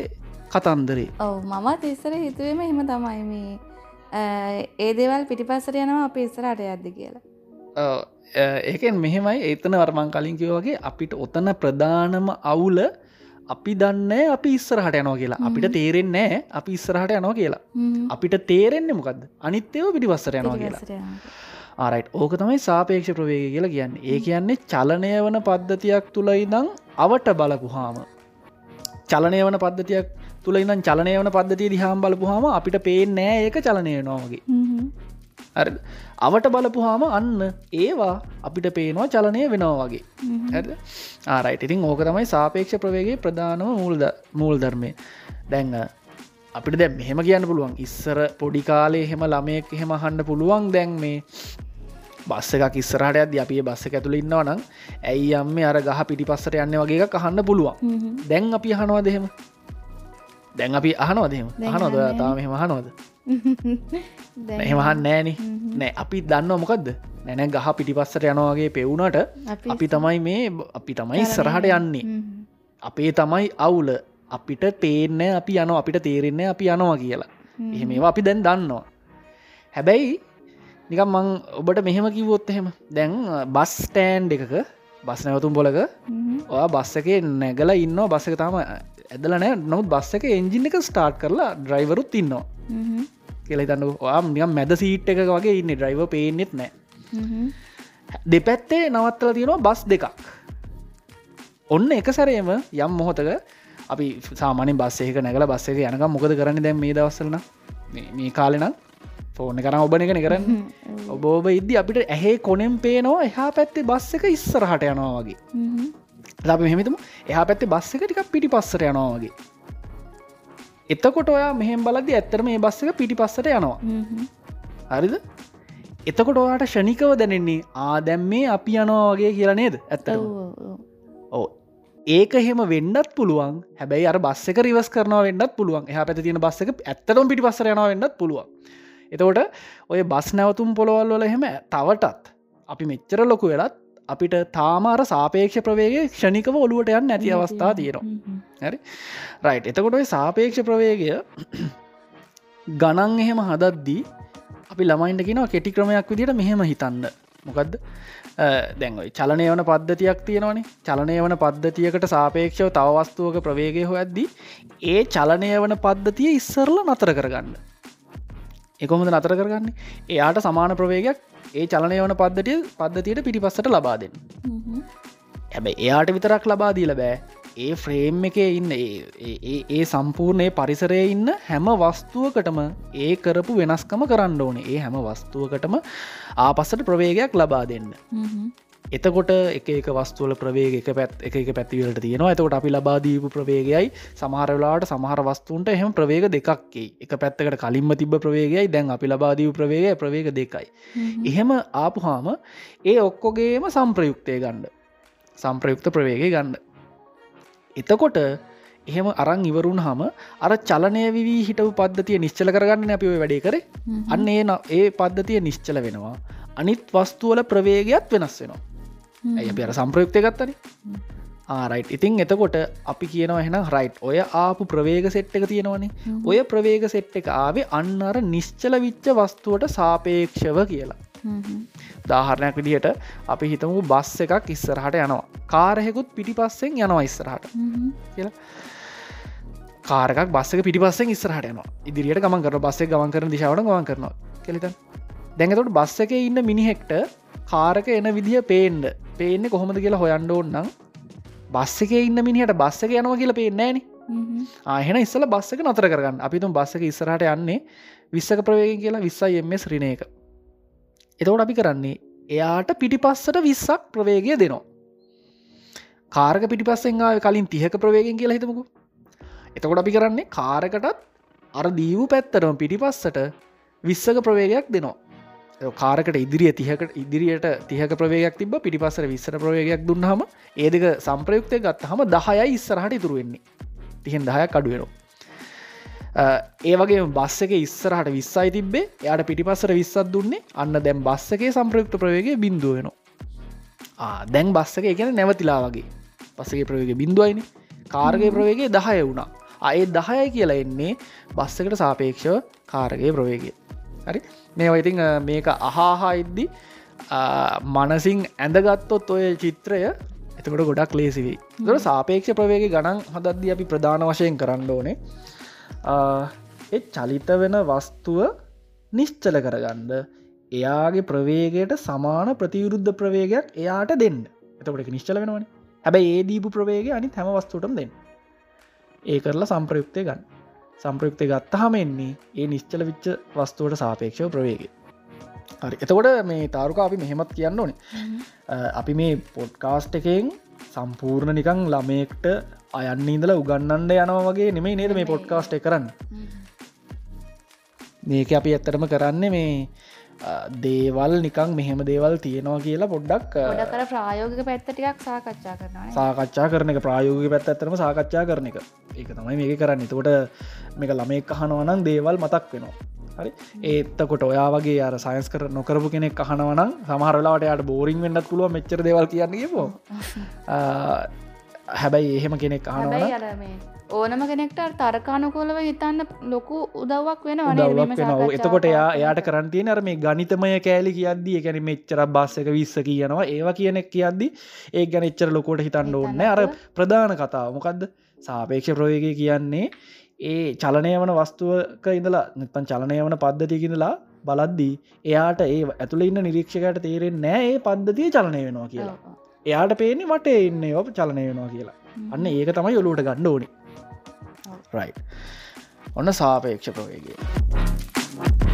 කතන්දරේ. ඔව මමත් ඉස්සර හිතුවම එහෙම තමයි මේ ඒ දේවල් පිටිපස්සර යනවා අපි ඉස්සරට යද්ද කියලා. ඒකෙන් මෙහෙමයි ඒතන වර්මං කලින් කිවගේ අපිට ඔතන ප්‍රධානම අවුල අපි දන්න අපි ඉස්සරහට යනවා කියලා. අපිට තේරෙන්නේ අපි ඉස්සරහට යනවා කියලා. අපිට තේරෙන්නේ මොකක්ද අනිත්‍යව පිටිපස්සර යනවා කියලා. ආරයිට් ඕක තමයි සාපේක්ෂ ප්‍රවේග කියලා කියන්න. ඒ කියන්නේ චලනය වන පද්ධතියක් තුළ ඉදං අවට බලපුහාම චලනය වන පද්ධතියක් තුළ ඉඳන් චලනය වන පද්ධතිය දිහාම් බලපුහාම අපිට පේෙන් ඒක චලනය නොවගේ අවට බලපුහාම අන්න ඒවා අපිට පේනවා චලනය වෙනවා වගේ. ඇද ආරයිට ඉතින් ඕක තමයි සාපේක්ෂ ප්‍රවේගේ ප්‍රධානම මුල්ද මූල් ධර්මය. දැන්න අපිට දැ මෙහෙම කියන්න පුළුවන්. ඉස්සර පොඩි කාලේ හෙම ළමයෙක් එහෙම හන්ඩ පුළුවන් දැන් මේ බස්ස එකක් ඉස්සරහට අද අපිය බස්ස ඇතුළ ඉන්නවා නම් ඇයි අම්ම අර ගහ පිටි පස්සට යන්න වගේ කහන්න පුළුවන්. දැන් අපි අහනවා දෙහෙම දැන් අපි අහනවා දෙහෙම දැන් අහනොද අහන්නේ. තාම එහෙම අහනොද [laughs] දැන් එහෙමහන් නෑන. නෑ අපි දන්න මොකක්ද නැන ගහ පිටිපස්සට යනවාගේ පෙවුණට අපි තමයි මේ අපි තමයි ඉස්සරහට යන්නේ. අපේ තමයි අවුල. අපිට පේන්න අපි යන අපිට තේරෙන්නේ අපි යනවා කියලා. හ්ම්. එහෙම ඒවා අපි දැන් දන්නවා. හැබැයි නිකම් මං ඔබට මෙහෙම කිවොත් එහෙම. දැන් බස් ස්ටෑන්් එකක බස් නැවතුම් බොලක. ඔයා බස්ස එක නැගල ඉන්න බස්ස එක තම ඇදල නෑ. නොත් බස්ස එක එන්ජින එක ස්ටාර්ට් කරලා ඩ්‍රයිවරුත් ඉන්නවා. හ්ම්. කෙලෙ තන්න ඔයා නිකම් මැද සීට් එක වගේ ඉන්න. ඩ්‍රයිව පේනෙත් නෑ. දෙපැත්තේ නවත්තල තියෙනවා බස් දෙකක්. ඔන්න එක සැරේම යම් මොහොතක අපි සාමානෙන් බස්සේක නැගල බස්ස එක යනක මොකද කරන්න දැන් මේ දවස්සලන මේ කාලෙනම් ෆෝන කරන ඔබන එකන කරන්න. [laughs] ඔබෝබ ඉද්දි අපිට ඇහේ කොනෙම් පේනවා එහා පැත්තේ බස්ස එක ඉස්සරහට යනවා වගේ. අපි මෙහෙමතුම එහා පැත්තේ බස්ස එක ටිකක් පිටි පස්සට යනවා වගේ. එතකොට ඔයා මෙහෙම බලද ඇත්තර මේ බස්ස එක පිටි පස්සට යනවා. හ්ම්. හරිද? එතකොට ඔයාට ෂණිකව දැනෙන්නේ ආදැම් මේ අපි යනවා වගේ කියලා නේද? ඔව්. ඕ ඒක එහෙම වෙන්නත් පුළුවන්. හැබැයි අර බස්සක රිවස් කරනවා වෙන්නත් පුළුවන්. එහ පැති තියෙන බස්සක ඇත්තටම පිටි පස්සර යනවා වෙන්නත් පුළුවන්. එතකොට ඔය බස් නැවතුම් පොළොවල් වල එහෙම තවටත් අපි මෙච්චර ලොකු වෙලත් අපිට තාමාර සාපේක්ෂ ප්‍රවේගේ ක්ෂණිකව ඔලුවට යන්න නැති අවස්ථා තියෙනවා. හරි? රයිට් එතකොට සාපේක්ෂ ප්‍රවේගය ගණන් එහෙම හදද්දී අපි ළමයින්ට කියෙනවා කෙටි ක්‍රමයක් විදිට මෙහෙම හිතන්න. මොකක්ද දැන්යි චලනය වන පද්ධතියක් තියෙනවනේ. චලනය වන පද්ධතියකට සාපේක්ෂව තවවස්තුවක ප්‍රවේගය හොයද්දී ඒ චලනය වන පද්ධතිය ඉස්සරල නතර කරගන්න. එකොහොද නතර කරගන්න? එයාට සමාන ප්‍රවේගයක් ඒ චලනය වන පද්ධතිය පද්ධතියට පිටිපස්සට ලබා දෙන්න. හැබැ එයාට විතරක් ලබා දීල බෑ ඒ ෆ්‍රේම් එක ඉන්න ඒ- සම්පූර්ණය පරිසරය ඉන්න හැම වස්තුවකටම ඒ කරපු වෙනස්කම කරන්න ඕන ඒ හැම වස්තුවකටම ආපස්සට ප්‍රවේගයක් ලබා දෙන්න. එතකොට එක එක වස්තුවල ප්‍රවේග එක පැත් එක පැතිවලට තියෙනවා. එතකොට අපි ලබාදීපු ප්‍රවේගයයි සමහරලාට සමහර වස්තුන්ට එහෙම ප්‍රවේග දෙකක්කේ. එක පැත්තකට කලින්ම තිබ ප්‍රවේගයි දැන් අපි ලබාදීව ප්‍රවේගය ප්‍රවේග දෙකයි. හ්ම්. එහෙම ආපුහාම ඒ ඔක්කොගේම සම්ප්‍රයුක්තය ගණ්ඩ සම්ප්‍රයුක්ත ප්‍රවේගය ගන්න. එතකොට එහෙම අරං ඉවරුන් හම අර චලනය වී හිටපු පද්ධතිය නිශ්චල කරගන්න අපි වැඩේ කර. අන්න ඒ ඒ පද්ධතිය නිශ්චල වෙනවා. අනිත් වස්තුවල ප්‍රවේගයක් වෙනස් වෙනවා. ඇය අපි අර සම්ප්‍රයුක්තය ගත්තන? ආරයිට් ඉතින් එතකොට අපි කියනවා එහෙන රයිට් ඔය ආපු ප්‍රවේග සෙට් එක තියෙනවනේ. ඔය ප්‍රවේග සෙට් එක ආවේ අන්න අර නිශ්චල විච්ච වස්තුවට සාපේක්ෂව කියලා. දාහරණයක් විදිහට අපි හිතමු බස් එකක් ඉස්සරහට යනවා. කාරහෙකුත් පිටි පස්සෙන් යනවා ඉස්සරහට. කියලා. කාරක් බස්සක පිටිපස්සෙන් ඉස්සරහට යනවා. ඉදිරියට ගමන් කර බස්සේ ගමන් කරන දිශාවට ගමන් කරනවා. කෙලිත දැඟතට බස්ස එක ඉන්න මිනිහෙක්ට කාරක එන විදිහ පේන්ඩ පේන්නේ කොහොමද කියලා හොයන්ඩ ඕන්නම් බස්ස එක ඉන්න මිනිහට බස්ස එක යනවා කියලා පේනෑන හ්ම්. ආහෙන ඉස්සල බස්සක නතර කරගන්න. අපිතුම් බස්සක ඉස්සරහට යන්නේ විස්සක ප්‍රවේගෙන් කියලා විස්සයි එම ශ්‍රණ එක. එතවට අපි කරන්නේ එයාට පිටිපස්සට විස්සක් ප්‍රවේගය දෙනවා. කාරක පිටිපස්සෙන් ආව කලින් තිහක ප්‍රවේගෙන් කියලා හිතමකු. එතකොට අපි කරන්නේ කාරකටත් අර දීවූ පැත්තරම පිටිපස්සට විස්සක ප්‍රවේගයක් දෙනවා කාරකට ඉදිරිය තිහකට ඉදිරියට තිහක ප්‍රවේගයක් තිබ පිටිපස්සර විස්සර ප්‍රවේගයක් දුන්නහම ඒදක සම්ප්‍රයුක්තය ගත් හම දහයයි ඉස්සරහට ඉතුරුවෙන්නේ තිහෙන් දහයක් අඩුවෙනවා ඒ වගේ බස්ස එක ඉස්සරහට විස්සයි තිබේ යට පිටිපස්සර විස්සත් දුන්නේ අන්න දැම් බස්සගේ සම්ප්‍රයුක්ත ප්‍රවේගේ බින්දුව වෙනවා. දැන් බස්සක එකන නැවතිලා වගේ. පස්සගේ ප්‍රවේග බින්දුවයින කාර්ගය ප්‍රවේගේ දහය වුණා. අය දහය කියලා එන්නේ බස්සකට සාපේක්ෂව කාරගේ ප්‍රවේගය. හරි? මේ ඉතිං මේක අහාහා ඉද්දි මනසිං ඇඳගත්තොත් ඔය චිත්‍රය එතකට ගොඩක් ලේසිවී දොර සාපේක්ෂ ප්‍රවේග ගණන් හදද්දි අපි ප්‍රධාන වශයෙන් කරන්න ඕනේ. එ චලිත වෙන වස්තුව නිශ්චල කරගන්න. එයාගේ ප්‍රවේගයට සමාන ප්‍රතිවරුද්ධ ප්‍රවේගයක් එයාට දෙන්න. එතකට නිශ්චල වෙනවන. හැබැයි ඒ දීපු ප්‍රවේග අනි හැම වස්තුටම දෙන්න. ඒ කරලා සම්ප්‍රයුක්තය ගන්න සම්ප්‍රයුක්තය ගත්තහම එන්නේ ඒ නිශ්චල විච්ච වස්තුවට සාපේක්ෂව ප්‍රවේග හරි. එතකොට මේ තාරුක අපි මෙහෙමත් කියන්න ඕනේ. අපි මේ පොඩ්කාස්ට් එකෙන් සම්පූර්ණ නිකං ළමයෙක්ට අයන්න ඉඳල උගන්නන්ඩ යනවා වගේ නෙමේ නේද මේ පොඩ්කාස්ට් කරන්න? මේක අපි ඇත්තරම කරන්න මේ දේවල් නිකං මෙහෙම දේවල් තියෙනවා කියලා පොඩ්ඩක් ගොඩ කර ප්‍රායෝගික පැත්ත ටිකක් සාකච්ඡා කරනවා සාකච්ඡා කරන එක ප්‍රායෝග පැත් ඇතරම සාකච්ඡා කරන එක. ඒක තමයි මේක කරන්න. තකොට මේක ළමෙක් කහනවනම් දේවල් මතක් වෙනවා. හරි? ඒත්තකොට ඔයා වගේ අර සයින්ස් කර නොකරපු කෙනෙක් අහනවනම් සමහරලාට යට බෝරිං වෙන්නත් පුළුව මෙච්චර දේවල් කියන්නේ පෝ [laughs] හැබැයි එහෙම කෙනෙක් අහනවන ඕනම කෙනෙක්ට තර්කානුකෝලව හිතන්න ලොකු උදව්වක් වෙන වෙනවා. එතකොට එයා එයාට කරන්තිය අර මේ ගනිතමය කෑලි කියද්දී එකැන මෙච්චර බස්සක විස්ස කියනවා. ඒවා කියනෙක් කියද්දි ඒ ගැන එච්චර ලොකොට හිතන්න ඕන්න අර ප්‍රධාන කතාව. මොකක්ද සාපේක්ෂ ප්‍රවේගය කියන්නේ ඒ චලනය වන වස්තුවක ඉඳලා නතන් චලනය වන පද්ධතියකිඳලා බලද්දී එයාට ඒ ඇතුළ ඉන්න නිරීක්ෂකට තේරෙන් නෑ ඒ පද්ධතිය චලනය වෙනවා කියලා. එයාට පේනි මට එන්න ඔ චලනය වෙනවා කියලා. අන්න ඒක තමයි ඔලුට ගණ්ඩ ඕනි රයි් ඔන්න සාපේක්ෂ ප්‍රවේගේ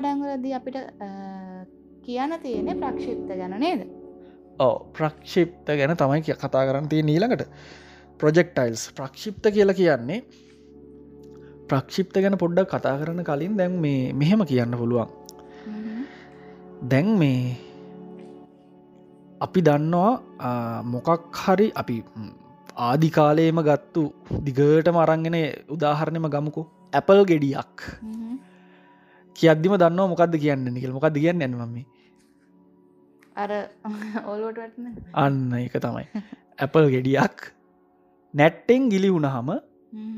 පාඩංගලදී අපිට කියන්න තියෙනෙ ප්‍රක්ෂිප්ත ගැන නේද? ඕ ප්‍රක්ෂිප්ත ගැන තමයි කිය කතා කරන්න තිය නීළඟට ප්‍රොජෙක්ටයිල්ස් ප්‍රක්ෂිප්ත කියලා කියන්නේ ප්‍රක්ෂිප්ත ගැන පොඩ්ඩක් කතා කරන කලින් දැන් මේ මෙහෙම කියන්න පුළුවන්. දැන් මේ අපි දන්නවා මොකක් හරි අපි ආදිකාලයේම ගත්තු දිගටම අරංගෙන උදාහරණයම ගමුකු. ඇපල් ගෙඩියක් කියද්දිම දන්න මොකක්ද කියන්න නිකල් මොකක්ද කියන්න ඇනමම අර අන්න එක තමයි. ඇපල් ගෙඩියක් නැට්ටෙන් ගිලි වුණහම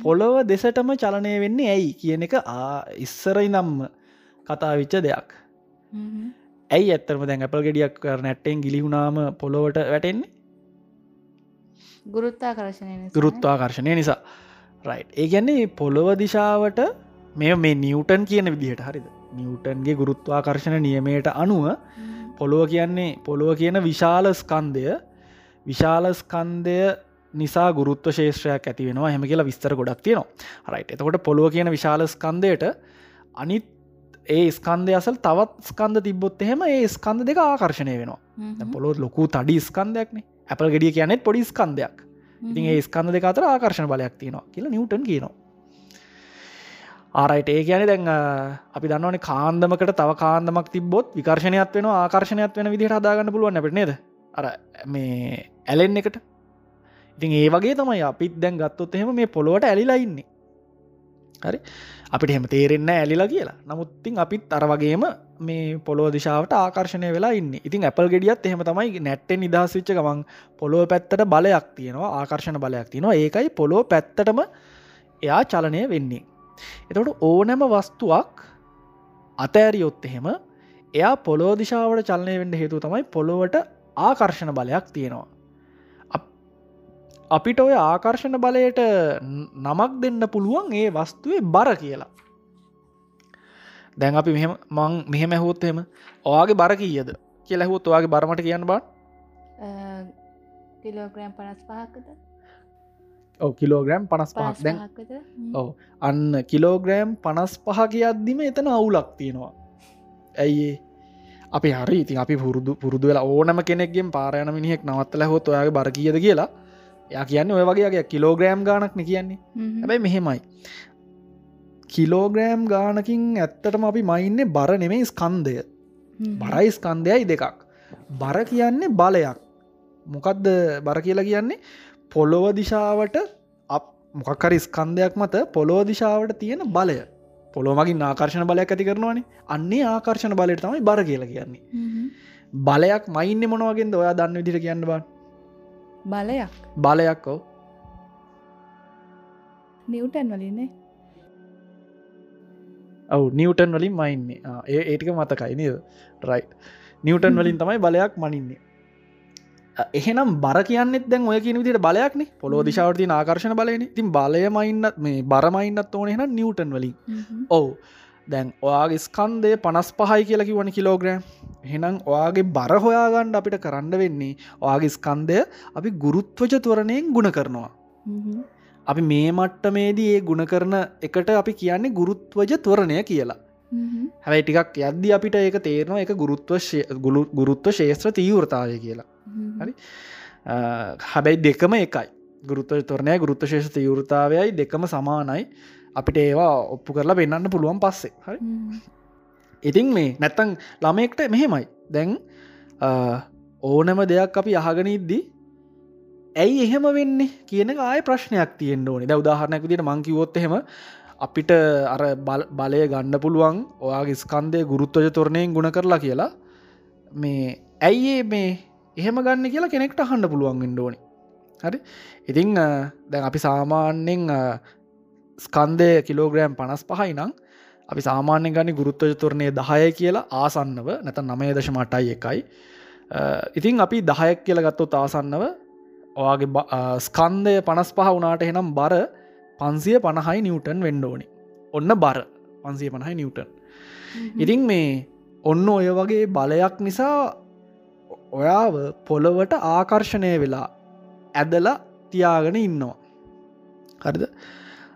පොළොව දෙසටම චලනය වෙන්නේ ඇයි කියන එක ඉස්සරයි නම්ම කතාවිච්ච දෙයක්. ඇයි ඇත්තරම දැන් ඇපල් ගෙඩියක් නැට්ටෙන් ගිලිහුණාම පොළොවට වැටෙන්නේ? ගුරුත්තා කරශනය ගුරුත්වාකර්ශණය නිසා. රයි් ඒ ගැන්නේ පොළොව දිශාවට මේ මේ නිවටන් කියන විදිහට හරිද? නිවටන්ගේ ගුරුත්වාකර්ශණ නියමයට අනුව පොළොව කියන්නේ පොළොව කියන විශාල ස්කන්දය විශාල ස්කන්දය නිසා ගුරුත්ව ශේෂත්‍රයක් ඇති වෙනවා. හෙම කියලා විස්තර ගොඩක් තියෙනවා. රයිට එතකොට පොළොව කියන විශාල ස්කන්දයට අනිත් ඒ ස්කන්දය අසල් තවත් ස්කන්ද තිබොත් එහෙම ඒ ස්කන්ද දෙක ආකර්ශණය වෙනවා. පොළොත් ලොකු තඩි ස්කන්දයක්නේ ඇපල් ගෙඩිය කියනෙත් පොඩි ස්කන්දයක් ඉතින් ඒ ස්කන්ද දෙක අතර ආකර්ශණ බලයක් තියෙනවා කියලා නිවටන් කියනවා ආරයිට ඒ කියන දැන් අපි දන්නවන කාන්දමකට තව කාන්දමක් තිබොත් විකර්ශණයක් වෙන ආකර්ශණයක් වෙන විදිහට අදාගන්න පුළුවන් අපට නේද? අර මේ ඇලෙන් එකට. ඉතින් ඒ වගේ තමයි අපිත් දැන් ගත්තොත් එහෙම මේ පොළොවට ඇලිලා ඉන්නේ. හරි? අපිට හෙම තේරෙන්න ඇලිලා කියලා. නමුත්තින් අපිත් අර වගේම මේ පොලෝ දිශාවට ආකර්ශණය වෙලා ඉන්න. ඉතින් ඇපල් ගෙඩියත් එහෙම තමයි නැට්ටෙන් නිදහස් විච්ච ගමන් පොලෝ පැත්තට බලයක් තියෙනවා ආකර්ශණ බලයක් තියෙනවා. ඒකයි පොලෝ පැත්තටම එයා චලනය වෙන්නේ. එතකොට ඕනෑම වස්තුවක් අතෑරියොත් එහෙම එයා පොලෝ දිශාවට චලනය වෙන්න හේතු තමයි පොළොවට ආකර්ශණ බලයක් තියෙනවා. අපිට ඔය ආකර්ශණ බලයට නමක් දෙන්න පුළුවන් ඒ වස්තුවේ බර කියලා. දැන් අපි මෙම මං මෙහෙම ඇහෝත්තෙම ඔයාගේ බර කීයද? කියලැහුත් ඔයාගේ බරමට කියන්න බා කිලෝග්‍රම් පනස් පහක්කද ඔව කිලෝග්‍රම් පනස් පහක්. දැන් ඔව. අන්න කිලෝග්‍රෑම් පනස් පහ කියද්දිම එතන අවුලක් තියෙනවා. ඇයිඒ අපි හරි ඉතින් අපි පුරුදු පුරුදු වෙලා ඕනම කෙනෙක්ගෙන් පාරයන මිනිහෙක් නවත්තල හොත් ඔයාගේ බර කියද කියලා. ය කියන්න ඔය වගේගේ කිලෝග්‍රෑම් ගානක්න කියන්නේ. හැබැයි මෙහෙමයි. කිලෝග්‍රෑම් ගානකින් ඇත්තටම අපි මයින්නේ බර නෙමේ ස්කන්දය බරයි ස්කන්දයයි දෙකක්. බර කියන්නේ බලයක්. මොකක්ද බර කියලා කියන්නේ පොළොව දිශාවට මොකක්කර ස්කන්දයක් මත පොළොව දිශාවට තියෙන බලය. පොළොමගින් ආකර්ශණ බලයක් ඇති කරනවානේ. අන්නේ ආකර්ශණ බලයට තමයි බර කියලා කියන්නේ. බලයක් මයින්න මොනවගෙන්ද ඔයා දන්න විදිට කියන්න බා. බලයක්? බලයක් ඔව. නිවටන් වලින්නේ ඔවු නිවටන් වලින් මයින්නේ. ඒ ඒටික මතකයි නද? රයි් නිවටන් වලින් තමයි බලයක් මනින්නේ එහෙනම් බර කියන්නෙත් දැන් ඔය කියන විදිට බලයක්නේ. පොලෝ දිශාවර්ති ආකර්ශණ බලන තින් බලය මයින්නත් මේ බරමයින්නත් ඕන එහෙන නිවටන් වලින්. ඔවු. දැන් ඔයාගේ ස්කන්දය පනස් පහයි කියලා කිවන කිලෝග්‍රෑම්. හෙනම් ඔයාගේ බර හොයාගණ්ඩ අපිට කරන්න වෙන්නේ ඔයාගේ ස්කන්දය අපි ගුරුත්වජ තුවරණයෙන් ගුණ කරනවා. අපි මේ මට්ටමේදී ඒ ගුණ කරන එකට අපි කියන්නේ ගුරුත්වජ තුවරණය කියලා. හැබැයි ටිකක් යද්දි අපිට ඒක තේරනවා එක ගුරුත්ව ගුරුත්ව ශේත්‍ර තීවෘතාවය කියලා හරි? හැබැයි දෙකම එකයි. ගුරුත්ව තොරණය ගුරුත්ව ශේෂ තීවෘතාවයයි දෙකම සමානයි. අපිට ඒවා ඔප්පු කරලා පෙන්න්න පුළුවන් පස්සේ. හරි? ඉතින් මේ නැත්තං ළමෙක්ට මෙහෙමයි. දැන් ඕනම දෙයක් අපි අහගෙන ඉද්දි ඇයි එහෙම වෙන්නේ? කියන ආය ප්‍රශ්නයක් තියෙන් ඕනි. ද උදාහරණයක් විදිට මංකිවොත් එහෙම අපිට අර බලය ගණ්ඩ පුළුවන් ඔයාගේ ස්කන්දය ගුරුත්වජ තොරණයෙන් ගුණ කරලා කියලා. මේ ඇයි මේ එහෙම ගන්න කියලා කෙනෙක්ට අහන්න පුළුවන් ඉන්ඩෝනි හරි? ඉතිං දැන් අපි සාමාන්‍යෙන් ස්කන්දය කිලෝග්‍රෑම් පනස් පහයි නම් අපි සාමාන්‍ය ගනි ගුරුත්වජ තුරණය දහය කියලා ආසන්නව නැත නමය දශමටයි එකයි. ඉතිං අපි දහයක් කියල ගත්තොත් ආසන්නව ඔයාගේ ස්කන්දය පනස් පහ වනාට එනම් බර පන්සිය පණහයි නිවටන් වෙන්ඩෝනි ඔන්න බර පන්සිය පණහයි නිවටන්. ඉතිං මේ ඔන්න ඔය වගේ බලයක් නිසා ඔයාව පොළොවට ආකර්ෂණය වෙලා ඇදලා තියාගෙන ඉන්නවා. හරිද?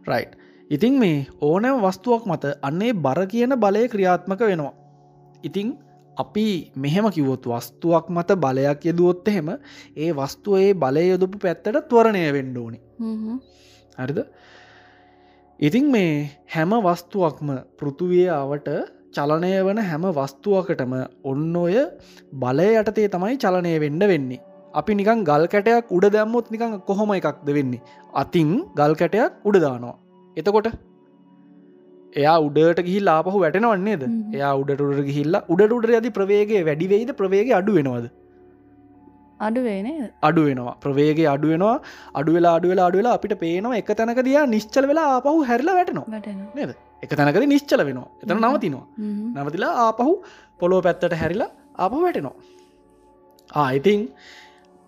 රයි් ඉතිං මේ ඕනෑම වස්තුවක් මත අන්නේ බර කියන බලය ක්‍රියාත්මක වෙනවා. ඉතිං අපි මෙහෙම කිවොත් වස්තුවක් මත බලයක් යෙදුවොත් එහෙම ඒ වස්තුව ඒ බලය යොදපු පැත්තට ත්වරණය වෙන්ඩෝනි හරිද? ඉතිං මේ හැම වස්තුවක්ම පෘතුවිය අවට චලනය වන හැම වස්තුවකටම ඔන්න ඔය බලය යටතේ තමයි චලනය වෙන්න වෙන්නේ. අපි නිකන් ගල් කැටයක් උඩ දැම්මොත් නිකං කොහොම එකක්ද වෙන්නේ? අතින් ගල් කැටයක් උඩදානවා එතකොට? එයා උඩට ගිහිල් ආපහු වැටෙනවන්නේද එයා උඩටුඩ ගිහිල්ලා උඩට උඩ ඇති ප්‍රවේගේ වැඩිවෙයිද ප්‍රවේග අඩු වෙනවද? අඩුවේන අඩු වෙනවා. ප්‍රවේගේ අඩු වෙනවා. අඩු වෙලා අඩු වෙලා අඩු වෙලා අපිට පේනවා එක තැනක දයා නිශ්චල වෙලා ආපහු හැරලා වැටනවා. නේද එක තැනකද නිශ්චල වෙනවා. එතන නවතිනවා. නවතිලා ආපහු පොලෝ පැත්තට හැරිලා ආපහු වැටෙනවා. ආයිතිං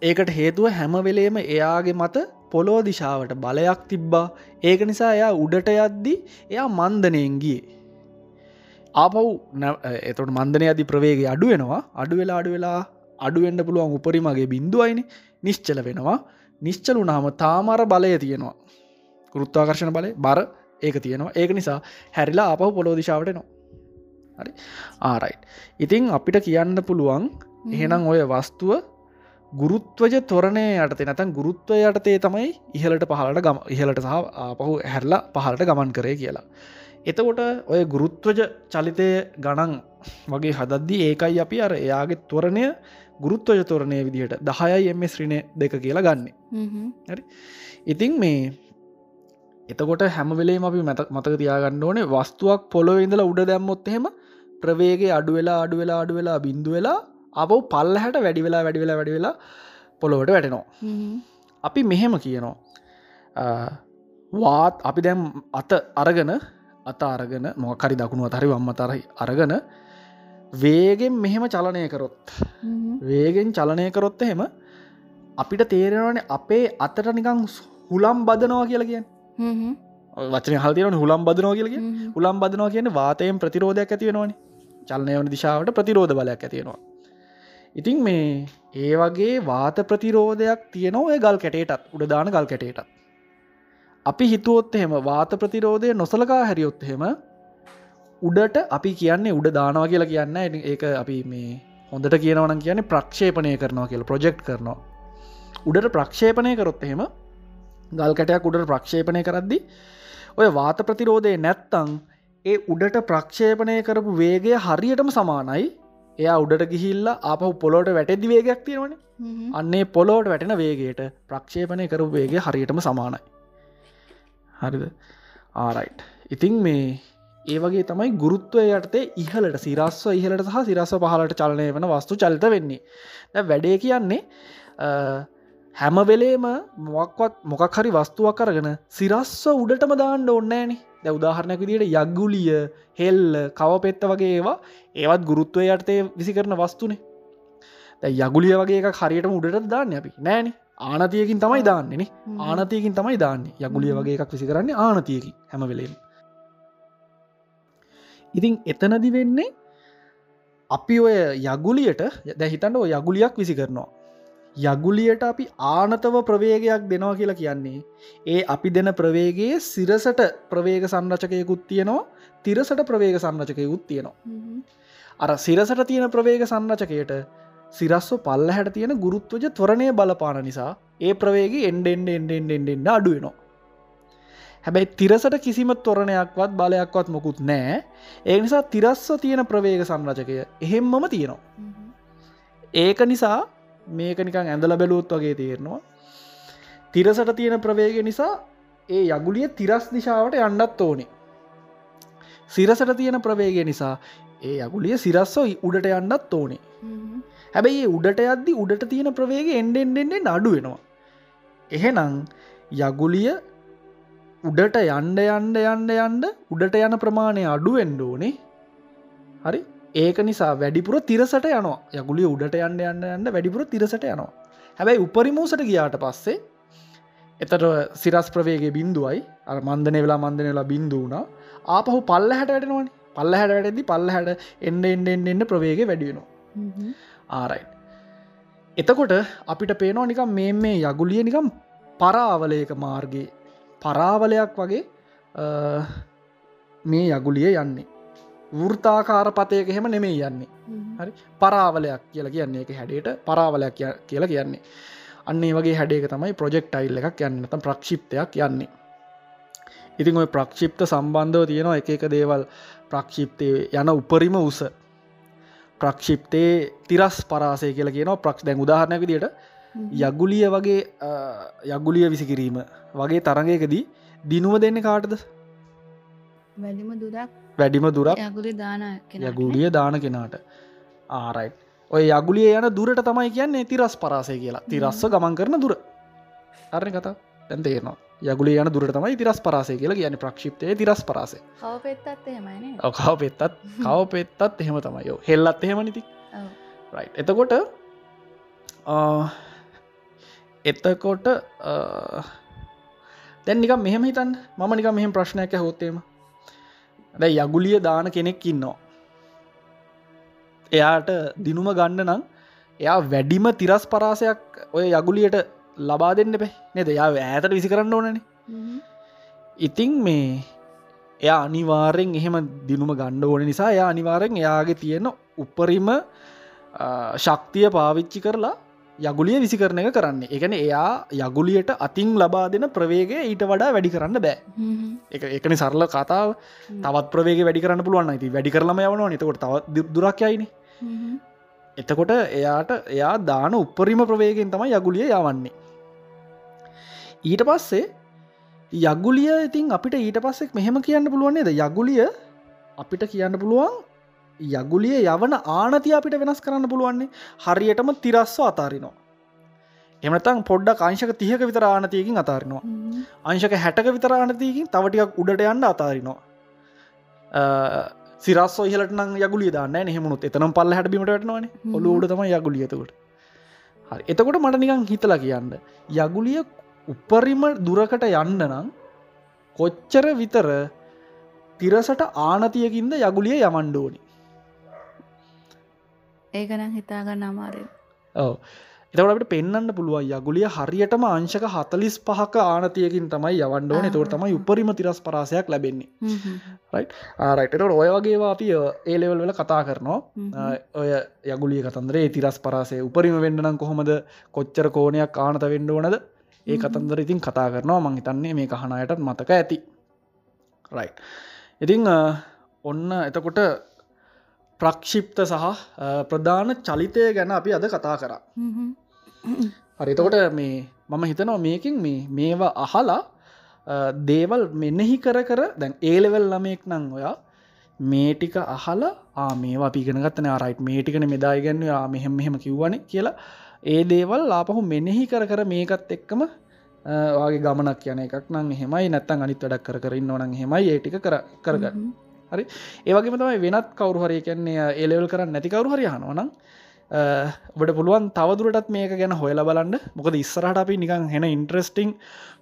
ඒකට හේතුව හැම වෙලේම එයාගේ මත පොලෝ දිශාවට බලයක් තිබ්බා. ඒක නිසා එයා උඩට යද්දි එයා මන්දනයෙන් ගිය. ආපව් එතට මන්දනය අධි ප්‍රවේගේ අඩු වෙනවා. අඩු වෙලා අඩු වෙලා අඩුවෙන්ඩ පුළුවන් උපරිමගේ බින්දුවයින නිශ්චල වෙනවා. නිශ්චලු නාම තාමර බලය තියෙනවා. කෘත්තාකර්ශණ බලය බර ඒක තියෙනවා. ඒක නිසා හැරිලා අප පොලෝදිශාවට නවා හරි? ආරයි් ඉතිං අපිට කියන්න පුළුවන් එහෙනම් ඔය වස්තුව ගුරුත්වජ තොරණය යටතේ නැතන් ගුරුත්වය යටතේ තමයි ඉහලට පහලට ගම ඉහලට සහ පහු හැරලා පහලට ගමන් කරේ කියලා. එතකොට ඔය ගුරුත්වජ චලිතය ගණන් වගේ හදද්දි ඒකයි අපි අර එයාගේ තොරණය ගුරුත්වජ තොරණය විදිහට දහයයි එම ශ්‍රීණය දෙක කියලා ගන්න. හරි? ඉතිං මේ එතකොට හැමවෙලේ අපි මත මතක තියාගන්න ඕනේ වස්තුවක් පොළොව ඉඳලා උඩ දැම්මොත් එහෙම ප්‍රවේගේ අඩු වෙලා අඩු වෙලා අඩු වෙලා බින්දු වෙලා අප පල්ලහැට වැඩි වෙලා වැඩි වෙලා වැඩි වෙලා පොළොවට වැටෙනවා. අපි මෙහෙම කියනවා. වාත් අපි දැම් අත අරගෙන අත අරගෙන මොකරි දකුණු අතරි වම්ම තරයි අරගෙන වේගෙන් මෙහෙම චලනය කරොත් වේගෙන් චලනය කරොත්ත හෙම අපිට තේරෙනවනේ අපේ අතට නිකං හුලම් බදනවා කියලා කියෙන් වචන හල්තිරන හුලම් බදනවා කියලගේ හුලම් බදනවා කියන වාතයෙන් ප්‍රතිරෝධයක් ඇතිවෙනවානි චලනය වන දිශාවට ප්‍රතිරෝධ බලයක් ඇතියෙනවා ඉතින් මේ ඒ වගේ වාත ප්‍රතිරෝධයක් තියනව ගල් කැටේටත් උඩදාන ගල් කැටේටත්. අපි හිතුවොත් එහෙම වාත ප්‍රතිරෝධය නොසලකා හැරියොත් එහෙම උඩට අපි කියන්නේ උඩ දානවා කියලා කියන්න ඒක අපි මේ හොඳට කියනවන කියන්නේ ප්‍රක්ෂේපනය කරනවා කියල ප්‍රජෙක්් කරනවා. උඩට ප්‍රක්ෂේපනය කරොත් එහෙම ගල් කැටයක් උඩට ප්‍රක්ෂේපනය කරද්දි ඔය වාත ප්‍රතිරෝධය නැත්තං ඒ උඩට ප්‍රක්ෂේපනය කරපු වේගය හරියටම සමානයි. එයා උඩට ගිහිල්ල අප පොලොට වැටදි වේගයක් තියෙනවන. අන්නේ පොලෝට වැටෙන වේගේට ප්‍රක්ෂේපනය කරපු වේගේ හරියටම සමානයි. හරිද? ආරයිට් ඉතිං මේ ඒ වගේ තමයි ගුරුත්වය යටතේ ඉහලට සිරස්ව ඉහලට සහ සිරස්ව පහලට චලනය වන වස්තු චලිත වෙන්නේ. වැඩේ කියන්නේ හැමවෙලේම මොක්වත් මොකක් හරි වස්තුවක් කරගෙන සිරස්ව උඩටම දාන්න ඔන්නෑන දැ උදාහරණයක් විදිට යග්ගුලිය හෙල්ල කවපෙත්ත වගේ ඒවා ඒවත් ගුරුත්වය යටතේ විසි කරන වස්තුනේ යගුලිය වගේ එක හරියට උඩට දාන්න අපි. නෑන ආනතියකින් තමයි දාන්නේන ආනතියකින් තමයි දාන්න. යගුලිය වගේ එකක් විසි කරන්නේ ආනතියකි හැම වෙලේම ඉතින් එතනදි වෙන්නේ අපි ඔය යගුලියට දැහිතන්ට ඔය යගුලියක් විසි කරනවා යගුලියට අපි ආනතව ප්‍රවේගයක් දෙනවා කියලා කියන්නේ. ඒ අපි දෙන ප්‍රවේගේ සිරසට ප්‍රවේග සංරචකයකුත් තියෙනවා තිරසට ප්‍රවේග සංරචකයකුත් තියෙනවා. අර සිරසට තියෙන ප්‍රවේග සංරචකයට සිරස්ව පල්ල හැට තියෙන ගුරුත්වජ ත්වරණය බලපාන නිසා ඒ ප්‍රවේගේ එන්ඩෙන්ඩ එන්ඩෙන්ඩ එන්ඩෙන්ඩ අඩුවෙනවා හැබැයි තිරසට කිසිම තොරණයක්වත් බලයක්වත් මොකුත් නෑ ඒ නිසා තිරස්ව තියෙන ප්‍රවේග සංරචකය එහෙම්මම තියෙනවා. ඒක නිසා මේක නිකං ඇඳල බැලූත් වගේ තේරෙනවා. තිරසට තියෙන ප්‍රවේග නිසා ඒ යගුලිය තිරස් දිශාවට යන්නත් ඕනේ. සිරසට තියෙන ප්‍රවේගය නිසා ඒ යගුලිය සිරස්සෝ උඩට යන්නත් ඕනේ. හැබැයි උඩට යද්දි උඩට තියෙන ප්‍රවේග එන්ඩෙන්ඩෙන්ඩෙන් අඩු වෙනවා. එහෙනම් යගුලිය උඩට යන්ඩ යන්ඩ යන්ඩ යන්ඩ උඩට යන ප්‍රමාණය අඩුවෙන්ඩ ඕනේ. හරි ඒක නිසා වැඩිපුර තිරසට යනවා. යගුලිය උඩට යන්න යන්න යන්න වැඩිපුර තිරසට යනවා. හැබැයි උපරිමූසට ගියාට පස්සේ එතට සිරස් ප්‍රවේගේ බින්දුවයි අ මන්දන වෙලා මන්දන වෙලා බින්දුවන ආපහු පල්ල හැට වැටනවන. පල්ල හැට වැටදි පල්ල හැට එන්න එන්න එන්න එන්න ප්‍රවේග වැඩියෙනවා ආරයි. එතකොට අපිට පේනවා නිකම් මේ මේ යගුලිය නිකම් පරාවලයක මාර්ගයේ පරාවලයක් වගේ මේ යගුලිය යන්නේ වෘතාකාර පතයක එහෙම නෙමේ යන්නේ. හරි? පරාවලයක් කියලා කියන්නේ එක හැඩයට පරාවලයක් කියලා කියන්නේ. අන්නේ වගේ හැඩේක තමයි ප්‍රජෙක්් අයිල් එකක් යන්න. තම් ප්‍රක්ෂිප්තයක් යන්නේ. ඉතින් ඔය ප්‍රක්ෂිප්ත සම්බන්ධව තියෙනවා එක එක දේවල්. ප්‍රක්ෂිප්තය යන උපරිම උස. ප්‍රක්ෂිප්තේ තිරස් පරාසය කියලා කියනවා. ප්‍රක්ෂ දැන් උදාහරණයක් විදියට යගුලිය වගේ යගුලිය විසිකිරීම වගේ තරගයකදී දිනුව දෙන්න කාටද වැඩිම දුරක් වැඩිම දුරක් යගුලි දාන යගුලිය දාන කෙනාට. ආරයි ඔය යගුලිය යන දුරට තමයි කියන්නේ තිරස් පරාසය කියලා. තිරස්ව ගමන් කරන දුර. අරණ කතා. දැන්තේනවා යගුලි යන දුරට තමයි තිරස් පරාසය කියලා කියන ප්‍රක්ෂිප්තය තිරස් පරාසය. කව පෙත්තත් කව පෙත්තත්. එහෙම තමයියෝ හෙල්ලත් එහෙමනිති රයි් එතකොට එතකොට දැන් නිකම් මෙහෙම හිතන් මම නිකම් මෙහෙම ප්‍රශ්නයක් හොත්තේම දැ යගුලිය දාන කෙනෙක් ඉන්නවා. එයාට දිනුම ගන්න නම් එයා වැඩිම තිරස් පරාසයක් ඔය යගුලියට ලබා දෙන්න පැ නෙද? යා ඇතට විසි කරන්න ඕනන. ඉතිං මේ එයා අනිවාරෙන් එහෙම දිනුම ගණ්ඩ ඕන නිසා එයා අනිවාරෙන් එයාගේ තියෙන උපරිම ශක්තිය පාවිච්චි කරලා යගුලිය විසි කරන එක කරන්න. එකන එයා යගුලියට අතින් ලබා දෙන ප්‍රවේග ඊට වඩා වැඩි කරන්න බෑ. එක එකන සරල කතාව. තවත් ප්‍රවේග වැඩි කරන්න පුළුවන් ඇති වැඩි කරලම යවනවා නතකොට තවත් දුරක්යයින එතකොට එයාට එයා දාන උපරිම ප්‍රවේගෙන් තමයි යගුලිය යවන්නේ. ඊට පස්සේ යගුලිය ඉතින් අපිට ඊට පස්සෙක් මෙහෙම කියන්න පුළුවන්න්නේද යගුලිය අපිට කියන්න පුළුවන් යගුලිය යවන ආනතිය අපිට වෙනස් කරන්න පුළුවන්නේ. හරියටම තිරස්ව අතාරිනවා. එමතන් පොඩ්ඩ අංශක තියක විතර ආනතියකින් අතාරනවා. අංශක හැටක විතර ආනතියකින් තවටියක් උඩට යන්න අතාරිනවා. සිරස් ඔහලට යගුලිය දාන්න හෙමුණුත් එතනම් පල්ල හැට බීමට වැටනවාන. ඔලු උඩ තම යගුලියතකට හරි. එතකොට මට නිකං හිතලා කියන්න. යගුලිය උපරිම දුරකට යන්න නම් කොච්චර විතර තිරසට ආනතියකින්ද යගුලිය යමන්්ඩෝනි ඒකනම් හිතාගන්න අමාරය. ඔව. එතවට පෙන්න්න පුළුවන් යගුලිය හරියටම අංශක හතලිස් පහක ආනතියකින් තමයි යවන්ඩෝන තවට තමයි උපරිම තිරස් පරාසයක් ලැබෙන්නේ. ආරයිට ඔය වගේවා අපි ඒලෙවල් වෙල කතා කරනවා. ඔය යගුලිය කතන්දරේ තිරස් පරාසේ උපරිම වෙන්නනම් කොහොමද? කොච්චර කෝනයක් ආනත වෙන්න ඕනද? ඒ කතන්දර ඉතින් කතා කරනවා. මං හිතන්නේ මේ කහනයටත් මතක ඇති. රයි් ඉතිං ඔන්න එතකොට ප්‍රක්ෂිප්ත සහ ප්‍රධාන චලිතය ගැන අපි අද කතා කරා. හරිතකොට මේ මම හිතනවා මේකින් මේ මේවා අහලා දේවල් මෙනෙහි කර කර දැන් ඒලෙවල් ළමයෙක් නං ඔයා මේටික අහලා ආ මේවා පිගෙනගත්තන ආරයිට් මේටිකන මෙදායිගන්න මෙහෙම මෙහෙම කිව්වන කියලා ඒ දේවල් ආපහු මෙනෙහි කර කර මේකත් එක්කම වගේ ගමනක් කියන එකක් නම් හෙමයි නැත්තන් අනිත් වැඩක් කර කරන්න ඕනන් හෙමයි ඒටික කර කරගන්න හරි? ඒවගේ තමයි වෙනත් කවරු හරි කියන්නේ ඒලෙවල් කරන්න නැති කවරු හරි හනවනම් ඔබට පුළුවන් තවදුරටත් මේක ගැන හොයල බලන්න. මොකද ඉස්සරහට අපි නිකං හෙන ඉන්ට්‍රස්ටිං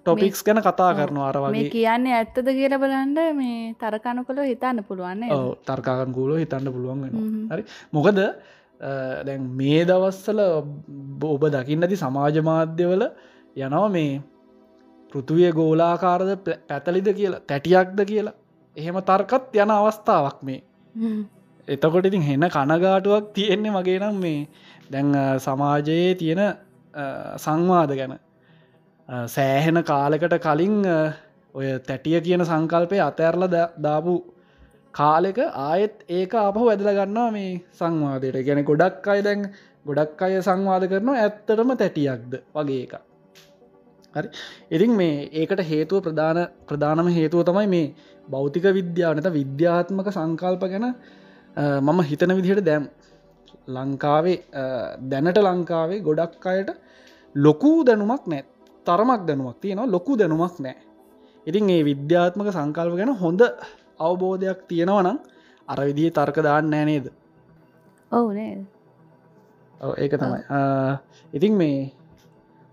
ටොපික්ස් ගැන කතා කරන අර මේ වගේ. කියන්නේ ඇත්තද කියල බලන්ඩ මේ තරකණු කොළ හිතන්න පුළුවන් තර්කාගන් ගූලෝ හිතන්න පුළුවන්. හරි? මොකද දැන් මේ දවස්සල ඔබ- ඔබ දකින්න ඇති සමාජ මාධ්‍යවල යනවා මේ පෘතුවිය ගෝලාකාරද පැතලිද කියලා තැටියක්ද කියලා එහෙම තර්කත් යන අවස්ථාවක් මේ. එතකොට ඉතින් හෙන කනගාටුවක් තියෙන්නේ මගේ නම් මේ. දැන් සමාජයේ තියෙන සංවාද ගැන. සෑහෙන කාලෙකට කලින් ඔය තැටිය කියන සංකල්පය අතඇරල දාපු කාලෙක ආයෙත් ඒක අපහු ඇදල ගන්නවා මේ සංවාදයට. ගැන ගොඩක් අය දැන් ගොඩක් අය සංවාද කරනවා ඇත්තටම තැටියක්ද වගේ එක හරි? ඉතින් මේ ඒකට හේතුව ප්‍රධාන ප්‍රධානම හේතුව තමයි මේ භෞතික විද්‍යාව නත විද්‍යාත්මක සංකල්ප ගැන මම හිතන විදිහට දැම් ලංකාවේ දැනට ලංකාවේ ගොඩක් අයට ලොකු දැනුමක් නෑ තරමක් දැනුවක් තියෙනවා ලොකු දැනුමක් නෑ ඉතින් ඒ විද්‍යාත්මක සංකල්ප ගැන හොඳ අවබෝධයක් තියෙනවනම් අර විදිහ තර්කදාන්න නෑනේද ඔවු නේද? ඔව්, ඒක තමයි. ඉතින් මේ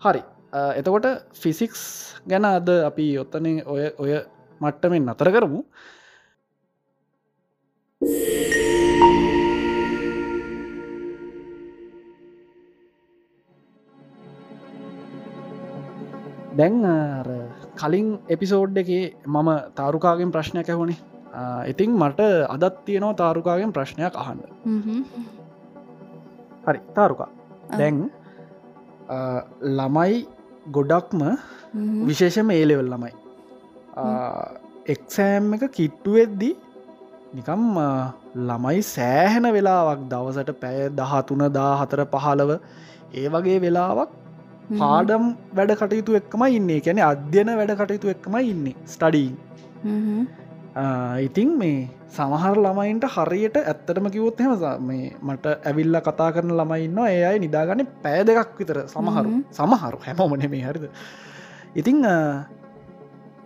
හරි. එතකොට ෆිසික්ස් ගැන අද අපි ඔත්තන ඔය ඔය මට්ටමෙන් අතර කරමු. දැන් කලින් එපිසෝඩ් එකේ මම තාරුකාගෙන් ප්‍රශ්නයක් ඇහුණේ ඉතින් මට අදත් තියෙනවා තාරුකාගෙන් ප්‍රශ්නයක් අහන්න. හරි තාරුකා. දැන් ළමයි ගොඩක්ම විශේෂම ඒලෙවල් ළමයි එක්සෑම් එක කිට්ටුවෙද්දි නිකම් ළමයි සෑහෙන වෙලාවක් දවසට පැය දහතුන දා හතර පහලව ඒ වගේ වෙලාවක් පාඩම් වැඩ කටයුතු එක්කම ඉන්නේ. කැනෙ අධ්‍යන වැඩ කටයුතු එක්කම ඉන්නේ ස්ටඩී ඉතින් මේ සමහර ළමයින්ට හරියට ඇත්තටම කිවොත් හෙම මේ මට ඇවිල්ල කතා කරන ළමයින්න ඒ අයි නිදාගන්න පෑ දෙකක් විතර සමහරු. සමහරු හැමෝමන මේ හරිද? ඉතිං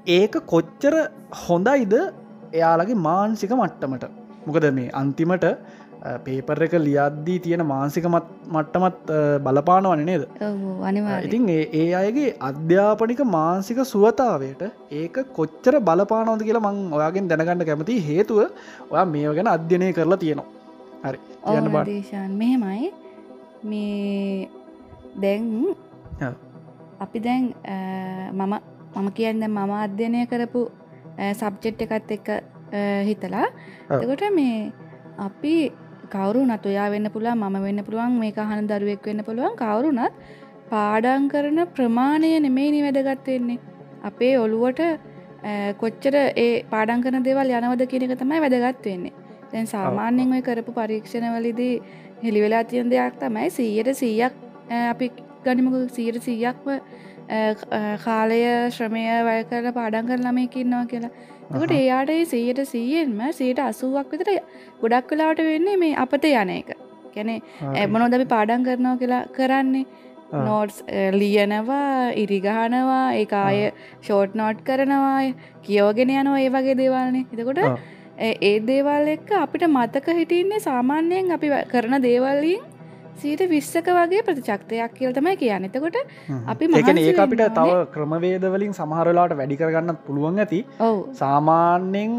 ඒක කොච්චර හොඳයිද? එයාලගේ මාන්සික මට්ටමට. මොකද මේ අන්තිමට පේපර එක ලියද්දී තියෙන මාන්සික මත්- මට්ටමත් බලපානවන නේද? ඉතින් ඒ අයගේ අධ්‍යාපනික මාන්සික සුවතාවයට ඒක කොච්චර බලපානවද කියලා මං ඔයාගෙන් දැනගන්න කැමති හේතුව ඔයා මේ ගැන අධ්‍යනය කරලා තියෙනවා. හරි දේශන් මෙහෙමයි. මේ දැන්. අපි දැන් මම මම කියන්න මම අධ්‍යනය කරපු සබ්ජෙට් එකත් එක්ක හිතලා. එකොට මේ අපි කවරු නතුයා වෙන්න පුළුවන් මම වෙන්න පුළුවන් මේ අහන දරුවෙක් වෙන්න පුළුවන් කවරුනත් පාඩං කරන ප්‍රමාණය නෙමෙයි වැදගත් වෙන්නේ. අපේ ඔළුවට කොච්චර ඒ පාඩං කරන දේවල් යනවද කියන එක තමයි වැදගත් වෙන්නේ. දැන් සාමාන්‍යෙන් ඔය කරපු පරීක්ෂණවලදී හෙළිවෙලා තියෙන දෙයක් තමයි සීයට සීයක් අපි ගනිමක සීර සීයක්ම කාලය ශ්‍රමය වැය කරලා පාඩන් කර ළමයකින්නවා කියලා. තකට එයාට සීයට සීයෙන්ම සීට අසුවක් විතර ගොඩක් කලාට වෙන්නේ මේ අපත යන එක. කැනෙ ඇමනොද අපි පාඩන් කරනවා කියලා කරන්නේ? නෝට්ස් ලියනවා ඉරිගහනවා ඒ අය ෂෝට් නෝට් කරනවා කියෝගෙන යනවා ඒ වගේ දේවල්නේ. එතකොට. ඒ- දේවල් එක්ක අපිට මතක හිටින්නේ සාමාන්‍යයෙන් අපි කරන දේවල්ලින් සීට විස්සක වගේ ප්‍රතිචක්තයක් කියල් තමයි කියන්න. එතකොට අපි මහන්සි ඒ අපිට තව. ක්‍රමවේදවලින් සමහරලාට වැඩි කරගන්න පුළුවන් ඇති. සාමාන්‍යෙන්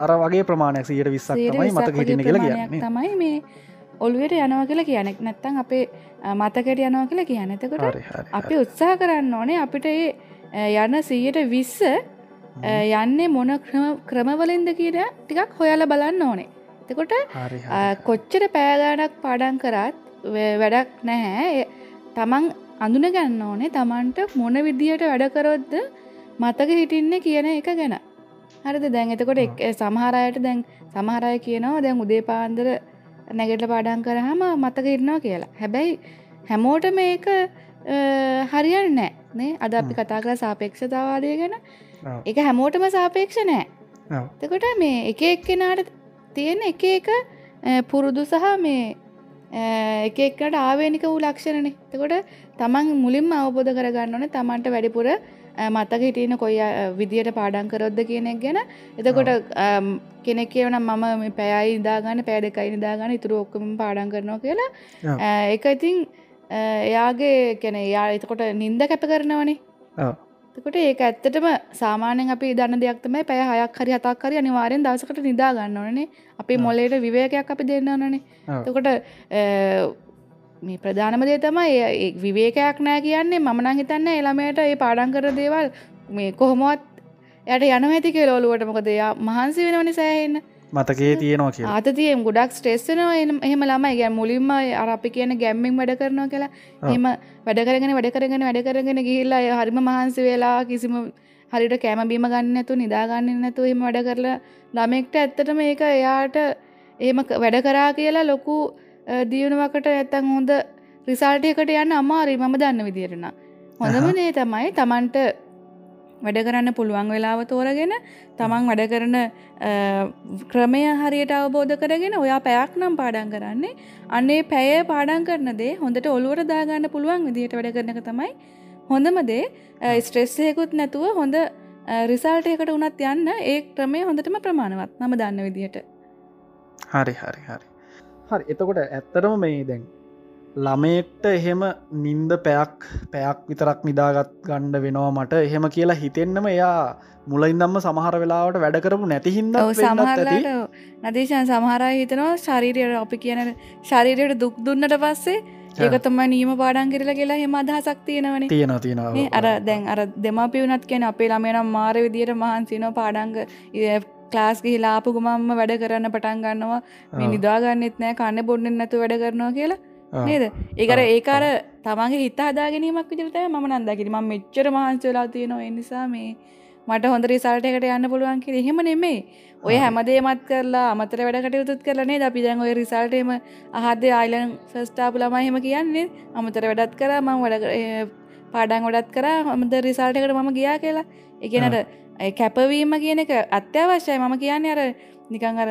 අර වගේ ප්‍රමාණයක් සීට විස්සක් තමයි මතක හිටින කියලා කියන්නේ. තමයි මේ ඔළුවට යනවා කියලා කියනෙක් නැත්තං අපේ මතකට යනවා කියලා කියන්න. එතකොට අපි උත්සාහ කරන්න ඕනේ අපිට යන සීයට විස්ස යන්නේ මොන ක්‍රම- ක්‍රමවලින්ද කියන ටිකක් හොයාල බලන්න ඕනේ එතකොට කොච්චර පෑගානක් පාඩන් කරත් වැඩක් නැහැ. තමන් අඳුන ගන්න ඕනේ තමන්ට මොන විදිහට වැඩකරොත්ද මතක හිටින්න කියන එක ගැන. හරිද? දැන් එතකොට එක්- සමහරයට දැන් සමහරය කියනවා දැන් උදේ පාන්දර නැගෙට පාඩන් කරහම මතක ඉන්නවා කියලා. හැබැයි හැමෝට මේක හරියන්න නෑ නේ? අද අපි කතා කර සාපේක්ෂතාවාදය ගැන. එක හැමෝටම සාපේක්ෂ නෑ. තකොට මේ එක එක්කෙනාට තියෙන එක එක පුරුදු සහ මේ එක එක්කට ආවේනික වූ ලක්ෂණන. තකොට තමන් මුලින්ම අවබෝධ කරගන්න ඕන තමන්ට වැඩිපුර මතක හිටියන කොයි විදියට පාඩන් කරොද්ද කියනෙක් ගැන. එතකොට කෙනෙක් කියවන මම පැයි දාගන්න පෑඩකයි නිදාගන්න ඉතුරු ඔක්කම පාඩන් කරනවා කියලා. එක ඉතින් එයාගේ කැන යා එතකොට නින්ද කැප කරනවනේ තකොට ඒක ඇත්තටම සාමානෙන් අපි දන්න දෙයක්තම පැය හයක් හරි හතක් හරි අනිවාරෙන් දවසකට නිදා ගන්න ඕනේ අපි මොලේට විවේකයක් අපි දෙන්න ඕනනේ. තකොට මේ ප්‍රධානම දේ තමයි විවේකයක් නෑ කියන්නේ මමනං හිතන්න එළමයට ඒ පාඩන් කර දේවල් මේ කොහොමත් යට යන ඇති කෙලෝලුවට මොකද යා මහන්සි වෙනවනි සෑහෙන්න මතකේ තියෙනවා කිය අතතියම් ගොඩක් ස්ට්‍රෙස්සනවා එහෙම ළමයි ගැ මුලින්ම අර අපි කියන ගැම්මින් වැඩ කරනවා කියලා. එම වැඩකරගෙන වැඩකරගෙන වැඩකරගෙන ගිහිල්ලා හරිම මහන්සි වෙලා කිසිම හරිට කෑම බීම ගන්න ඇතු නිදාගන්න නැතු එම වැඩ කරලා ළමෙක්ට ඇත්තටම ඒක එයාට එහෙම වැඩ කරා කියලා ලොකු දියුණුවකට ඇත්තන් හොඳ රිසාල්ටයකට යන්න අමාරි මම දන්න විදිරෙන හොඳම දේ තමයි තමන්ට වැඩ කරන්න පුළුවන් වෙලාව තෝරගෙන තමන් වැඩ කරන ක්‍රමය හරියට අවබෝධ කරගෙන ඔයා පැයක් නම් පාඩන් කරන්නේ. අන්නේ පැය පාඩන් කරන දේ හොඳට ඔළුවට දාගන්න පුළුවන් විදිහට වැඩ කරනක තමයි හොඳම දේ. ස්ට්‍රෙස්සයකුත් නැතුව හොඳ රිසල්ටයකට උනත් යන්න ඒ ක්‍රමය හොඳටම ප්‍රමාණවත්. මම දන්න විදිහට හරි හරි හරි. හරි. එතකොට ඇත්තරම මේ දැන් ළමයෙක්ට එහෙම නින්ද පැයක් පැයක් විතරක් නිදාගත් ගණ්ඩ වෙනවා මට. එහෙම කියලා හිතෙන්න්නම එයා මුලයින්දම්ම සමහර වෙලාවට වැඩ කරපු නැතිහින්ද නදේශන් සමහරය හිතනවා ශරීරයට අපි කියන ශරීරයට දුක් දුන්නට පස්සේ ඒකතම නීම පාඩන් කරලා කියලා හෙම අදහසක් තියෙනවන. තියෙන තියෙන අර දැන් අර දෙමපියුනත් කියන අපේ ළමයනම් මාර විදියට මහන්සිනෝ පාඩංග ක්ලාස් ගිහිලාපු ගුමම්ම වැඩ කරන්න පටන් ගන්නවා. නිදාගන්නෙත් නෑ කන්න බොඩ්ඩෙන් නැතු වැඩ කරනවා කියලා නේද? ඒකර ඒකර තමන්ගේ හිත හදා ගැනීමක් විදිරත ම නන්දකිරි ම මෙච්චර මහන්ස වෙලා තියෙනවා. එනිසා මේ මට හොඳ රිසල්ටකට යන්න පුළුවන් කිය එහෙම නෙමේ ඔය හැමදේමත් කරලා අමතර වැඩකට යුතුත් කරනේ අපි දැන් ඔය රිසල්ටේම අහද අයිලන් ෆස්ටාපු ළමයිහෙම කියන්නේ අමතර වැඩත් කර මං වැඩ පාඩන් ගොඩත් කර හමද රිසල්ටකට මම ගියා කියලා. එකනට කැපවීම කියන එක අත්‍යවශ්‍යයි. මම කියන්නේ අර නිකං අර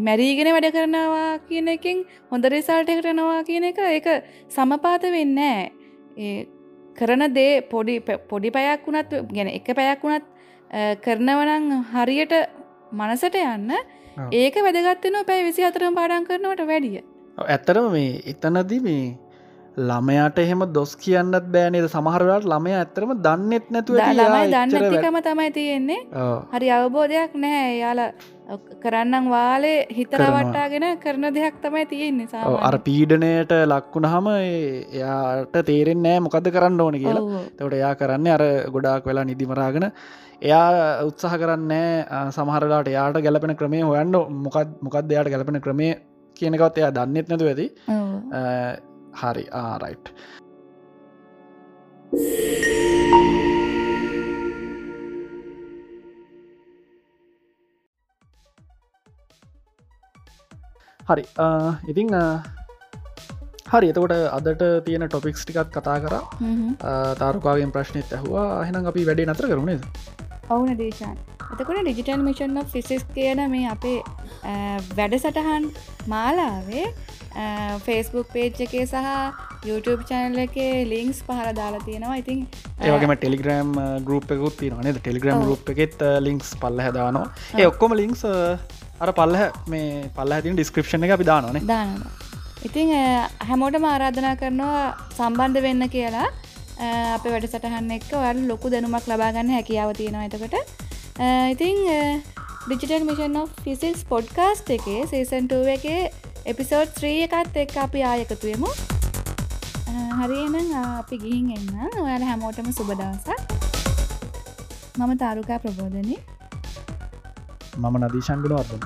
මැරීගෙන වැඩ කරනවා කියන එකින් හොඳ රිසල්ටකට නවා කියන එක ඒක සමපාත වෙන්නෑ කරන දේ පොඩි පොඩි පැයක් වුණත් ගැන එක පැයක් වුණත් කරනවනං හරියට මනසට යන්න ඒක වැදගත්වන පැයි විසි අතරම පාඩන් කරනවට වැඩිය. ඇත්තරම මේ එතනදී මේ ළමයට එහෙම දොස් කියන්නත් බෑනේද සමහරවට ළමය ඇත්තරම දන්නෙත් නැතුව ළමයි දන්නතිකම තමයි තියෙන්නේ. හරි අවබෝධයක් නැහැ. යාල කරන්නම් වාලේ හිතරවට්ටාගෙන කරන දෙයක් තමයි තියෙන්නේ අර පීඩනයට ලක්වුණ හම එයාට තේරෙන් නෑ මොකද කරන්න ඕන කියලා. තවට එයා කරන්න අර ගොඩාක් වෙලා නිදිමරාගෙන එයා උත්සාහ කරන්නේ සමහරලාට එයාට ගැලපෙන ක්‍රමය හොයන්න මොකත් මොකක්ද එයාට ගැලපෙන ක්‍රමය කියනකවත් එයා දන්නෙත් නැතු ඇති හරි ආරයිට් හරි ඉතිං හරි එතකොට අදට තියෙන ටොපික්ස් ටිකත් කතා කර. තාරුකාගෙන් ප්‍රශ්නයත් ඇහවා. එහෙනම් අපි වැඩේ නතර කරුණේද ඔවුන දේශන් එතකොට ඩිජිටල් මිෂන් ෆිසිස් කියන මේ අපේ වැඩ සටහන් මාලාවේ ෆේස්බුක් පේජ් එකේ සහ YouTube චැනල එක ලිංක්ස් පහර දාලා තියෙනවා. ඉතින් ඒවගේම ටෙලිග්‍රම් ගරුප් එකකුත් තියනනේ ටෙලිග්‍රම් ගරුප් එකෙත් ලිංක්ස් පල්ල හදානවා ඒ ඔක්කොම ලිංක්ස් අර පල්ලහ මේ පල්ල ඇතින් ඩිස්ක්‍රපෂණ එක අපි දානනේ දානවා. ඉතිං හැමෝටම ආරාධනා කරනවා සම්බන්ධ වෙන්න කියලා අප වැඩ සටහන්න එක්ක වල් ලොකු දැනුමක් ලබාගන්න හැකියාව තියෙනවා එතකොට. ඉතිං ඩිජිටල් මිෂන් ෆිසික්ස් පොඩ්කාස්ට් එකේ සේසන්ටුව එකේ එපිසෝඩ් ත්‍රී එකත් එක් අපි ආයකතුයමු හරිනම් අපි ගිහින් එන්න. ඔයාල හැමෝටම සුබදවසක් මම තාරුකා ප්‍රබෝධනය මම නදීශංගුණ වර්දන